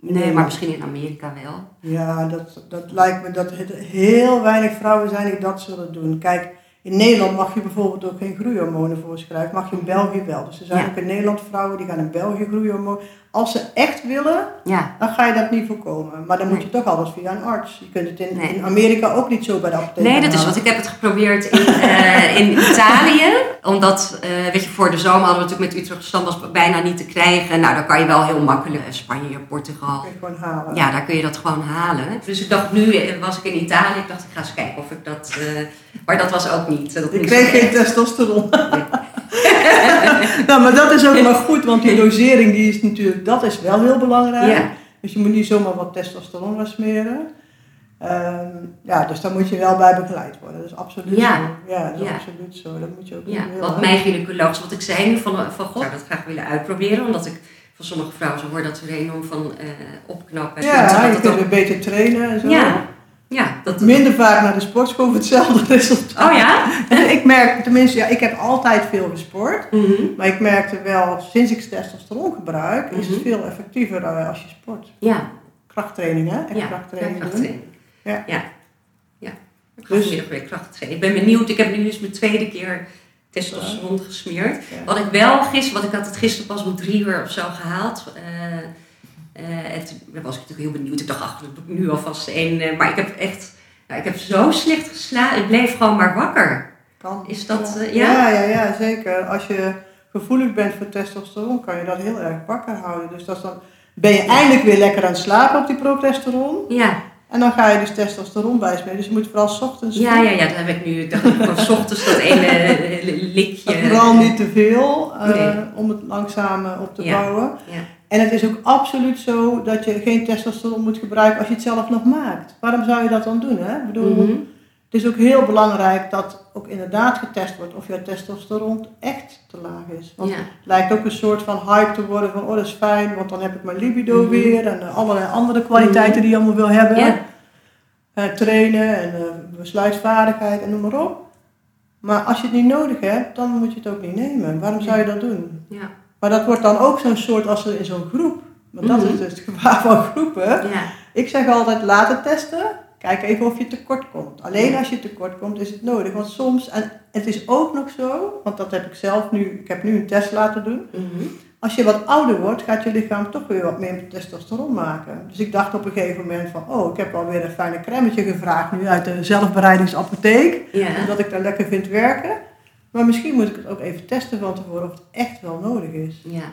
Nee, maar misschien in Amerika wel. Ja, dat, dat lijkt me dat er heel weinig vrouwen zijn die dat zullen doen. Kijk, in Nederland mag je bijvoorbeeld ook geen groeihormonen voorschrijven. Mag je in België wel. Dus er zijn Ja. ook in Nederland vrouwen die gaan in België groeihormonen. Als ze echt willen, Ja, dan ga je dat niet voorkomen. Maar dan moet je toch alles via een arts. Je kunt het in, Nee. in Amerika ook niet zo bij de apotheek nee, dat is wat. Ik heb het geprobeerd in, eh, in Italië. Omdat, eh, weet je, voor de zomer hadden we natuurlijk met Utrecht stand was bijna niet te krijgen. Nou, dan kan je wel heel makkelijk eh, Spanje, Portugal. kun je gewoon halen. Ja, daar kun je dat gewoon halen. Dus ik dacht, nu was ik in Italië. Ik dacht, ik ga eens kijken of ik dat... maar dat was ook niet. Dat Ik kreeg geen testosteron. [LAUGHS] nou, maar dat is ook [LAUGHS] maar goed, want die dosering die is natuurlijk, dat is wel heel belangrijk. Ja. Dus je moet niet zomaar wat testosteron gaan smeren. Ehm, ja, dus daar moet je wel bij begeleid worden. Dat is absoluut Ja. zo. Ja, dat is Ja. absoluut zo. Dat moet je ook Ja, wat mijn gynaecoloog, wat ik zei nu van, van God, ik zou dat graag willen uitproberen. Omdat ik van sommige vrouwen zo hoor dat ze er enorm van eh, opknappen. Ja, dat je het kunt ook- beter trainen en zo. ja, ja, dat... Minder vaak naar de sportschool voor hetzelfde [LAUGHS] resultaat. Oh ja? ik merk, tenminste, ja, ik heb altijd veel gesport. Mhm. Maar ik merkte wel, sinds ik testosteron gebruik, is het Mhm. veel effectiever eh, als je sport. Ja, Krachttraining, hè? Echt ja, krachttraining doen. krachttraining. Ja. ja. ja. Ik ga Dus- weer krachttraining. Ik ben benieuwd, ik heb nu dus mijn tweede keer testosteron gesmeerd. Ja. Wat ik wel gisteren, want ik had het gisteren pas om drie uur of zo gehaald. eh, eh, en toen was ik natuurlijk heel benieuwd. Ik dacht, ach, dat doe ik nu alvast één. eh, maar ik heb echt, ja, ik heb zo slecht geslapen. Ik bleef gewoon maar wakker. Kan. Is dat, ja. eh, ja? Ja, ja, ja, zeker. Als je gevoelig bent voor testosteron, kan je dat heel erg wakker houden. Dus dat is dan ben je eindelijk weer lekker aan het slapen op die progesteron. Ja. En dan ga je dus testosteron bijsmeren. Dus je moet vooral 's ochtends Ja, doen. ja, ja, dat heb ik nu. Ik dacht, 's ochtends dat ene likje. En Vooral niet te veel, Nee. om het langzaam op te Ja. bouwen. Ja. En het is ook absoluut zo dat je geen testosteron moet gebruiken als je het zelf nog maakt. Waarom zou je dat dan doen? Hè? Ik bedoel, Mhm. Het is ook heel belangrijk dat ook inderdaad getest wordt of je testosteron echt te laag is. Want Ja. het lijkt ook een soort van hype te worden van oh dat is fijn, want dan heb ik mijn libido Mhm. weer en eh, allerlei andere kwaliteiten die je allemaal wil hebben. Ja. Eh, trainen en eh, besluitvaardigheid en noem maar op. Maar als je het niet nodig hebt, dan moet je het ook niet nemen. Waarom zou je dat doen? Ja. Maar dat wordt dan ook zo'n soort als er in zo'n groep. Want dat Mhm. is dus het gevaar van groepen. Ja. Ik zeg altijd laten testen. Kijk even of je tekort komt. Alleen als je tekort komt is het nodig. Want soms, en het is ook nog zo, want dat heb ik zelf nu, ik heb nu een test laten doen. Mhm. Als je wat ouder wordt, gaat je lichaam toch weer wat meer testosteron maken. Dus ik dacht op een gegeven moment van, oh, ik heb alweer een fijne cremmetje gevraagd nu uit de zelfbereidingsapotheek. Ja. Omdat ik daar lekker vind werken. Maar misschien moet ik het ook even testen van tevoren of het echt wel nodig is. Ja.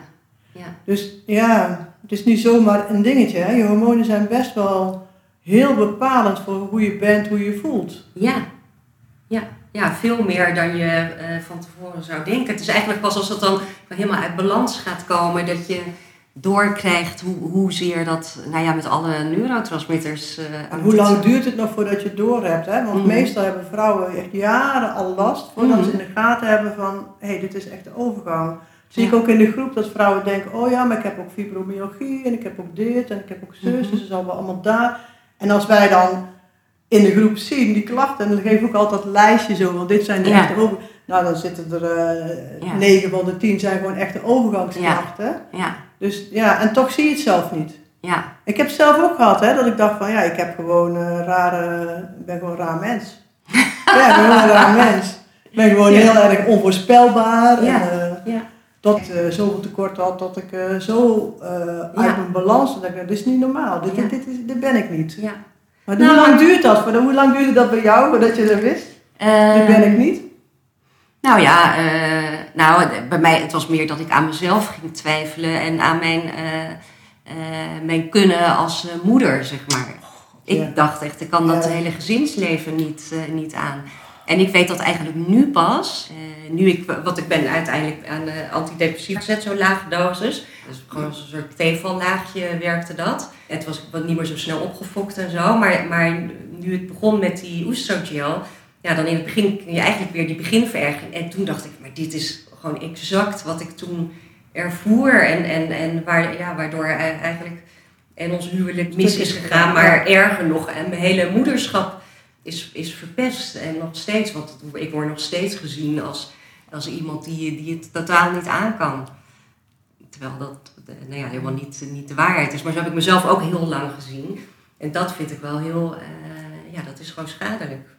Ja. Dus ja, het is niet zomaar een dingetje. Hè? Je hormonen zijn best wel heel bepalend voor hoe je bent, hoe je je voelt. Ja. Ja. Ja, veel meer dan je eh, van tevoren zou denken. Het is eigenlijk pas als het dan helemaal uit balans gaat komen dat je doorkrijgt hoe, hoezeer dat, nou ja, met alle neurotransmitters. eh, En hoe lang duurt het nog voordat je het door hebt? Hè? Want Mhm. meestal hebben vrouwen echt jaren al last voordat Mhm. ze in de gaten hebben van hé, hey, dit is echt de overgang. Zie ik ook in de groep dat vrouwen denken, oh ja, maar ik heb ook fibromyalgie en ik heb ook dit en ik heb ook zus, Mhm. dus het is allemaal allemaal daar. En als wij dan in de groep zien die klachten, en dan geef ik ook altijd een lijstje zo, want dit zijn de Ja. echte over. Nou, dan zitten er Ja. 9 van de 10 zijn gewoon echte overgangsklachten. Ja. Dus ja, en toch zie je het zelf niet. Ja. Ik heb het zelf ook gehad, hè, dat ik dacht van ja, ik heb gewoon een rare, ik ben gewoon een raar mens. [LAUGHS] ja, ik ben gewoon een raar mens. Ik ben gewoon Ja. heel erg onvoorspelbaar. Ja. En, eh, Ja. dat ik eh, zoveel tekort had, dat ik eh, zo eh, uit mijn balans, dat ik dit is niet normaal, dit, dit, dit, is, dit ben ik niet. ja. Maar Nou, hoe lang maar- duurt dat? Hoe lang duurde dat bij jou, voordat je dat wist? dit ben ik niet. Nou ja, eh, nou, bij mij het was meer dat ik aan mezelf ging twijfelen en aan mijn, eh, eh, mijn kunnen als moeder, zeg maar. Ik ja. dacht echt, ik kan dat Ja. hele gezinsleven niet, niet aan. En ik weet dat eigenlijk nu pas, eh, nu ik, want ik ben uiteindelijk aan de antidepressiva gezet, zo'n lage dosis. Dus gewoon als een soort tevallaagje werkte dat. Het was wat niet meer zo snel opgefokt en zo, maar, maar nu het begon met die oestrogel, ja, dan in het begin kun je eigenlijk weer die beginvererging. En toen dacht ik, maar dit is gewoon exact wat ik toen ervoer. En, en, en waar, ja, waardoor eigenlijk en ons huwelijk mis is gegaan. Maar erger nog, en mijn hele moederschap is, is verpest. En nog steeds, want ik word nog steeds gezien als, als iemand die, die het totaal niet aan kan. Terwijl dat eh, nou ja, helemaal niet, niet de waarheid is. Maar zo heb ik mezelf ook heel lang gezien. En dat vind ik wel heel, eh, ja, dat is gewoon schadelijk.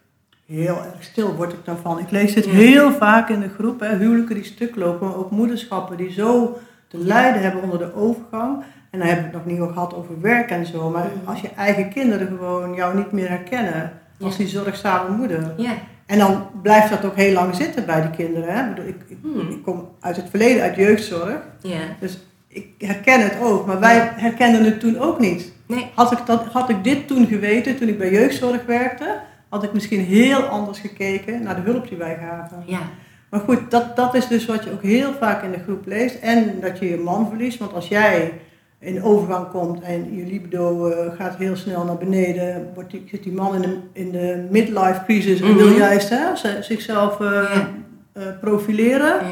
Heel erg stil word ik daarvan. Ik lees dit Ja. heel vaak in de groep, hè, huwelijken die stuk lopen, maar ook moederschappen die zo te lijden hebben onder de overgang. En dan hebben we het nog niet over gehad over werk en zo, maar Mhm. als je eigen kinderen gewoon jou niet meer herkennen als die zorgzame moeder. Ja. En dan blijft dat ook heel lang zitten bij die kinderen. Hè. Ik, bedoel, ik, ik, Hmm. ik kom uit het verleden, uit jeugdzorg, Ja. dus ik herken het ook, maar wij herkenden het toen ook niet. Nee. Had ik, dat, had ik dit toen geweten, toen ik bij jeugdzorg werkte, had ik misschien heel anders gekeken naar de hulp die wij gaven. Ja. Maar goed, dat, dat is dus wat je ook heel vaak in de groep leest. En dat je je man verliest. Want als jij in overgang komt en je libido eh, gaat heel snel naar beneden, wordt die, zit die man in de, in de midlife crisis en wil Mhm. juist hè, zichzelf eh, Ja. eh, profileren. Ja.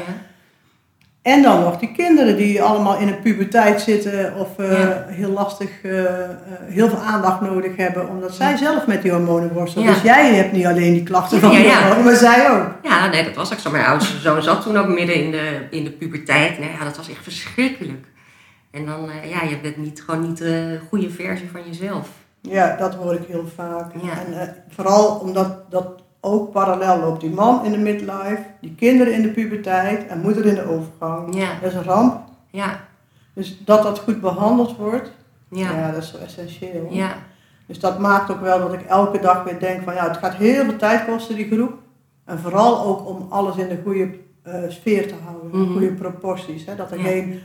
En dan nog die kinderen die allemaal in een puberteit zitten of eh, Ja. heel lastig, eh, eh, heel veel aandacht nodig hebben, omdat zij zelf met die hormonen worstelen. Ja. Dus jij hebt niet alleen die klachten van hormonen, maar zij ook. Ja, nee, dat was ook zo. Mijn oudste zoon zat toen ook midden in de, in de puberteit. Nou ja, dat was echt verschrikkelijk. En dan, eh, ja, je bent niet, gewoon niet de goede versie van jezelf. Ja, dat hoor ik heel vaak. Ja. En vooral omdat dat ook parallel loopt. Die man in de midlife, die kinderen in de puberteit en moeder in de overgang. Ja, Dat is een ramp. ja, Dus dat dat goed behandeld wordt, ja, ja, dat is zo essentieel. ja, Dus dat maakt ook wel dat ik elke dag weer denk van ja, het gaat heel veel tijd kosten die groep. En vooral ook om alles in de goede eh, sfeer te houden, Mhm. goede proporties. Hè? Dat er Ja. geen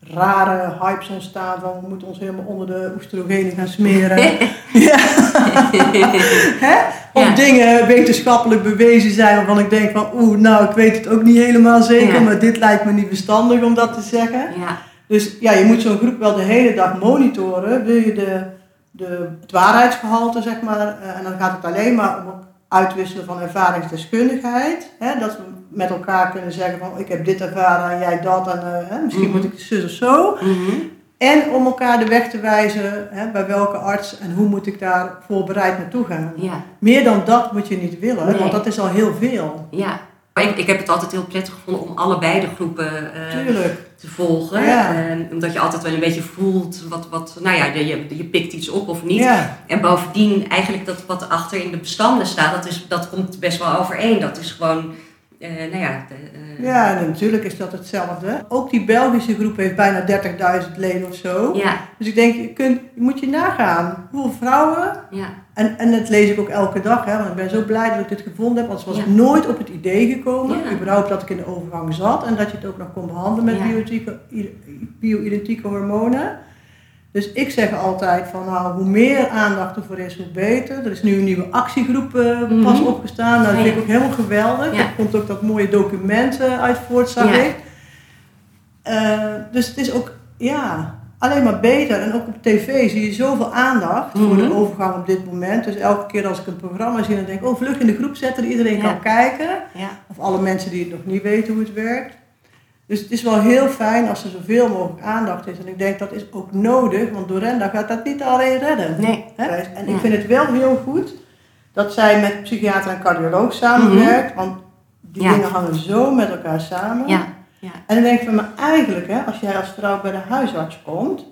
rare hypes ontstaan van we moeten ons helemaal onder de oestrogenen gaan smeren. [LAUGHS] ja. [LAUGHS] Hè? Of Ja. dingen wetenschappelijk bewezen zijn waarvan ik denk van oeh, nou ik weet het ook niet helemaal zeker, Ja. maar dit lijkt me niet verstandig om dat te zeggen. Ja, Dus ja, je moet zo'n groep wel de hele dag monitoren. Wil je de, de, het waarheidsgehalte, zeg maar, eh, en dan gaat het alleen maar om uitwisselen van ervaringsdeskundigheid. Hè, dat we met elkaar kunnen zeggen van ik heb dit ervaren en jij dat en eh, hè, misschien Mhm. moet ik zus of zo. Mhm. En om elkaar de weg te wijzen hè, bij welke arts en hoe moet ik daar voorbereid naartoe gaan. ja, Meer dan dat moet je niet willen, Nee. want dat is al heel veel. ja. Ik, ik heb het altijd heel prettig gevonden om allebei de groepen Tuurlijk. Te volgen. Ja. Omdat je altijd wel een beetje voelt wat, wat nou ja, je, je, je pikt iets op of niet. Ja. En bovendien, eigenlijk dat wat achter in de bestanden staat, dat, is, dat komt best wel overeen. Dat is gewoon, eh, nou ja... de, eh, ja, natuurlijk is dat hetzelfde. Ook die Belgische groep heeft bijna 30.000 leden of zo. ja, Dus ik denk, je, kunt, je moet je nagaan. Hoeveel vrouwen, ja, en, en dat lees ik ook elke dag, hè, want ik ben zo blij dat ik dit gevonden heb. Anders was Ja. ik nooit op het idee gekomen, Ja. überhaupt dat ik in de overgang zat. En dat je het ook nog kon behandelen met bio-identieke hormonen. Dus ik zeg altijd van nou, hoe meer aandacht ervoor is, hoe beter. Er is nu een nieuwe actiegroep eh, pas Mhm. opgestaan. Nou, dat vind ik ook helemaal geweldig. Ja. Er komt ook dat mooie document uit voort, zag Ja. ik. Eh, dus het is ook, ja, alleen maar beter. En ook op tv zie je zoveel aandacht voor Mhm. de overgang op dit moment. Dus elke keer als ik een programma zie, dan denk ik, oh, vlug in de groep zetten, dat iedereen Ja. kan kijken. ja, Of alle mensen die het nog niet weten hoe het werkt. Dus het is wel heel fijn als er zoveel mogelijk aandacht is. En ik denk dat is ook nodig, want Dorenda gaat dat niet alleen redden. nee. Hè? En ik vind het wel heel goed dat zij met psychiater en cardioloog samenwerkt. Want die Mhm. Ja. dingen hangen zo met elkaar samen. Ja, ja, En dan denk ik van, maar eigenlijk, hè, als jij als vrouw bij de huisarts komt,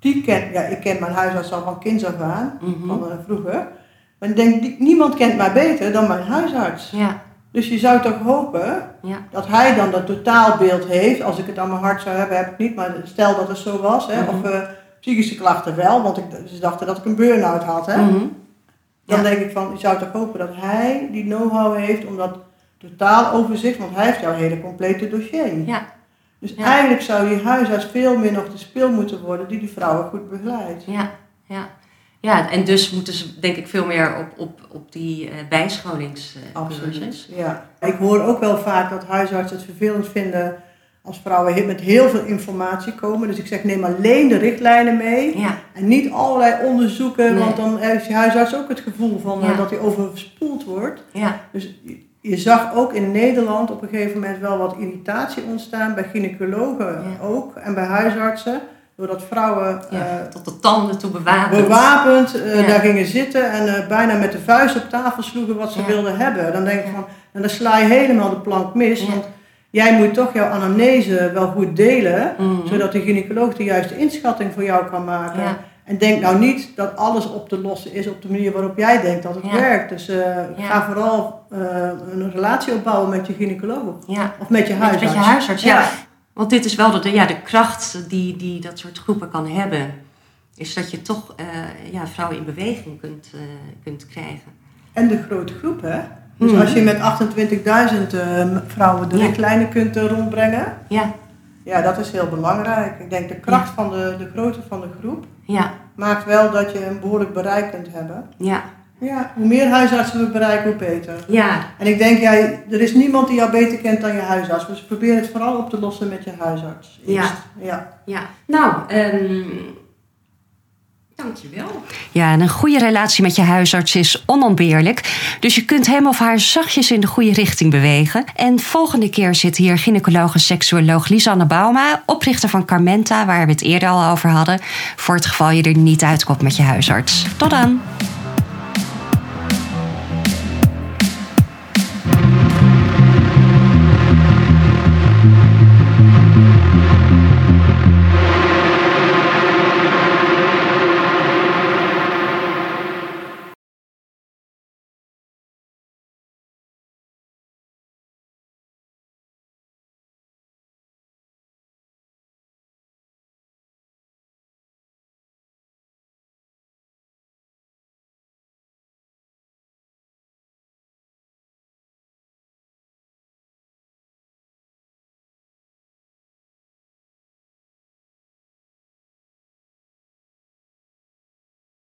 die kent, ja, ik ken mijn huisarts al van kinds af aan, mhm. van eh, vroeger. Maar ik denk, die, niemand kent mij beter dan mijn huisarts. ja, Dus je zou toch hopen ja, dat hij dan dat totaalbeeld heeft. Als ik het aan mijn hart zou hebben, heb ik niet. Maar stel dat het zo was. Hè, Mhm. Of eh, psychische klachten wel. Want ik, ze dachten dat ik een burn-out had. Hè. mhm. Dan Ja. denk ik van, je zou toch hopen dat hij die know-how heeft om dat totaal overzicht. Want hij heeft jouw hele complete dossier. Ja. Dus Ja. eigenlijk zou die huisarts veel meer nog de speel moeten worden die die vrouwen goed begeleidt. ja, ja. Ja, en dus moeten ze denk ik veel meer op, op, op die eh bijscholingscursus. Absoluut. Ja. Ik hoor ook wel vaak dat huisartsen het vervelend vinden als vrouwen met heel veel informatie komen. Dus ik zeg neem alleen de richtlijnen mee. Ja, En niet allerlei onderzoeken, Nee. want dan heeft je huisarts ook het gevoel van eh, Ja. dat hij overspoeld wordt. ja, Dus je- zag ook in Nederland op een gegeven moment wel wat irritatie ontstaan bij gynaecologen ook en bij huisartsen. Doordat vrouwen ja. eh, tot de tanden toe bewapend. bewapend eh, Ja. daar gingen zitten en eh, bijna met de vuist op tafel sloegen wat ze Ja. wilden hebben. Dan denk ik van, en dan sla je helemaal de plank mis. Want jij moet toch jouw anamnese wel goed delen, Mhm. zodat de gynaecoloog de juiste inschatting voor jou kan maken. En denk nou niet dat alles op te lossen is op de manier waarop jij denkt dat het Ja. werkt. Dus Ja. ga vooral een relatie opbouwen met je gynaecoloog. Ja, Of met je met, huisarts. met je huisarts. Ja. Want dit is wel de, ja, de kracht die, die dat soort groepen kan hebben. Is dat je toch eh, ja, vrouwen in beweging kunt, eh, kunt krijgen. En de grote groep, hè? Dus Mhm. als je met 28.000 eh, vrouwen de Ja. richtlijnen kunt eh, rondbrengen, Ja, Ja, dat is heel belangrijk. Ik denk de kracht van de, de grootte van de groep ja, maakt wel dat je een behoorlijk bereik kunt hebben. ja, Ja, hoe meer huisartsen we bereiken, hoe beter. ja, En ik denk, jij, er is niemand die jou beter kent dan je huisarts. Dus probeer het vooral op te lossen met je huisarts. Ja. eerst. ja. ja. Nou, ehm dankjewel. Ja, en een goede relatie met je huisarts is onontbeerlijk. Dus je kunt hem of haar zachtjes in de goede richting bewegen. En volgende keer zit hier gynaecoloog en seksuoloog Lisanne Bauma, oprichter van Carmenta, waar we het eerder al over hadden. Voor het geval je er niet uitkomt met je huisarts. Tot dan!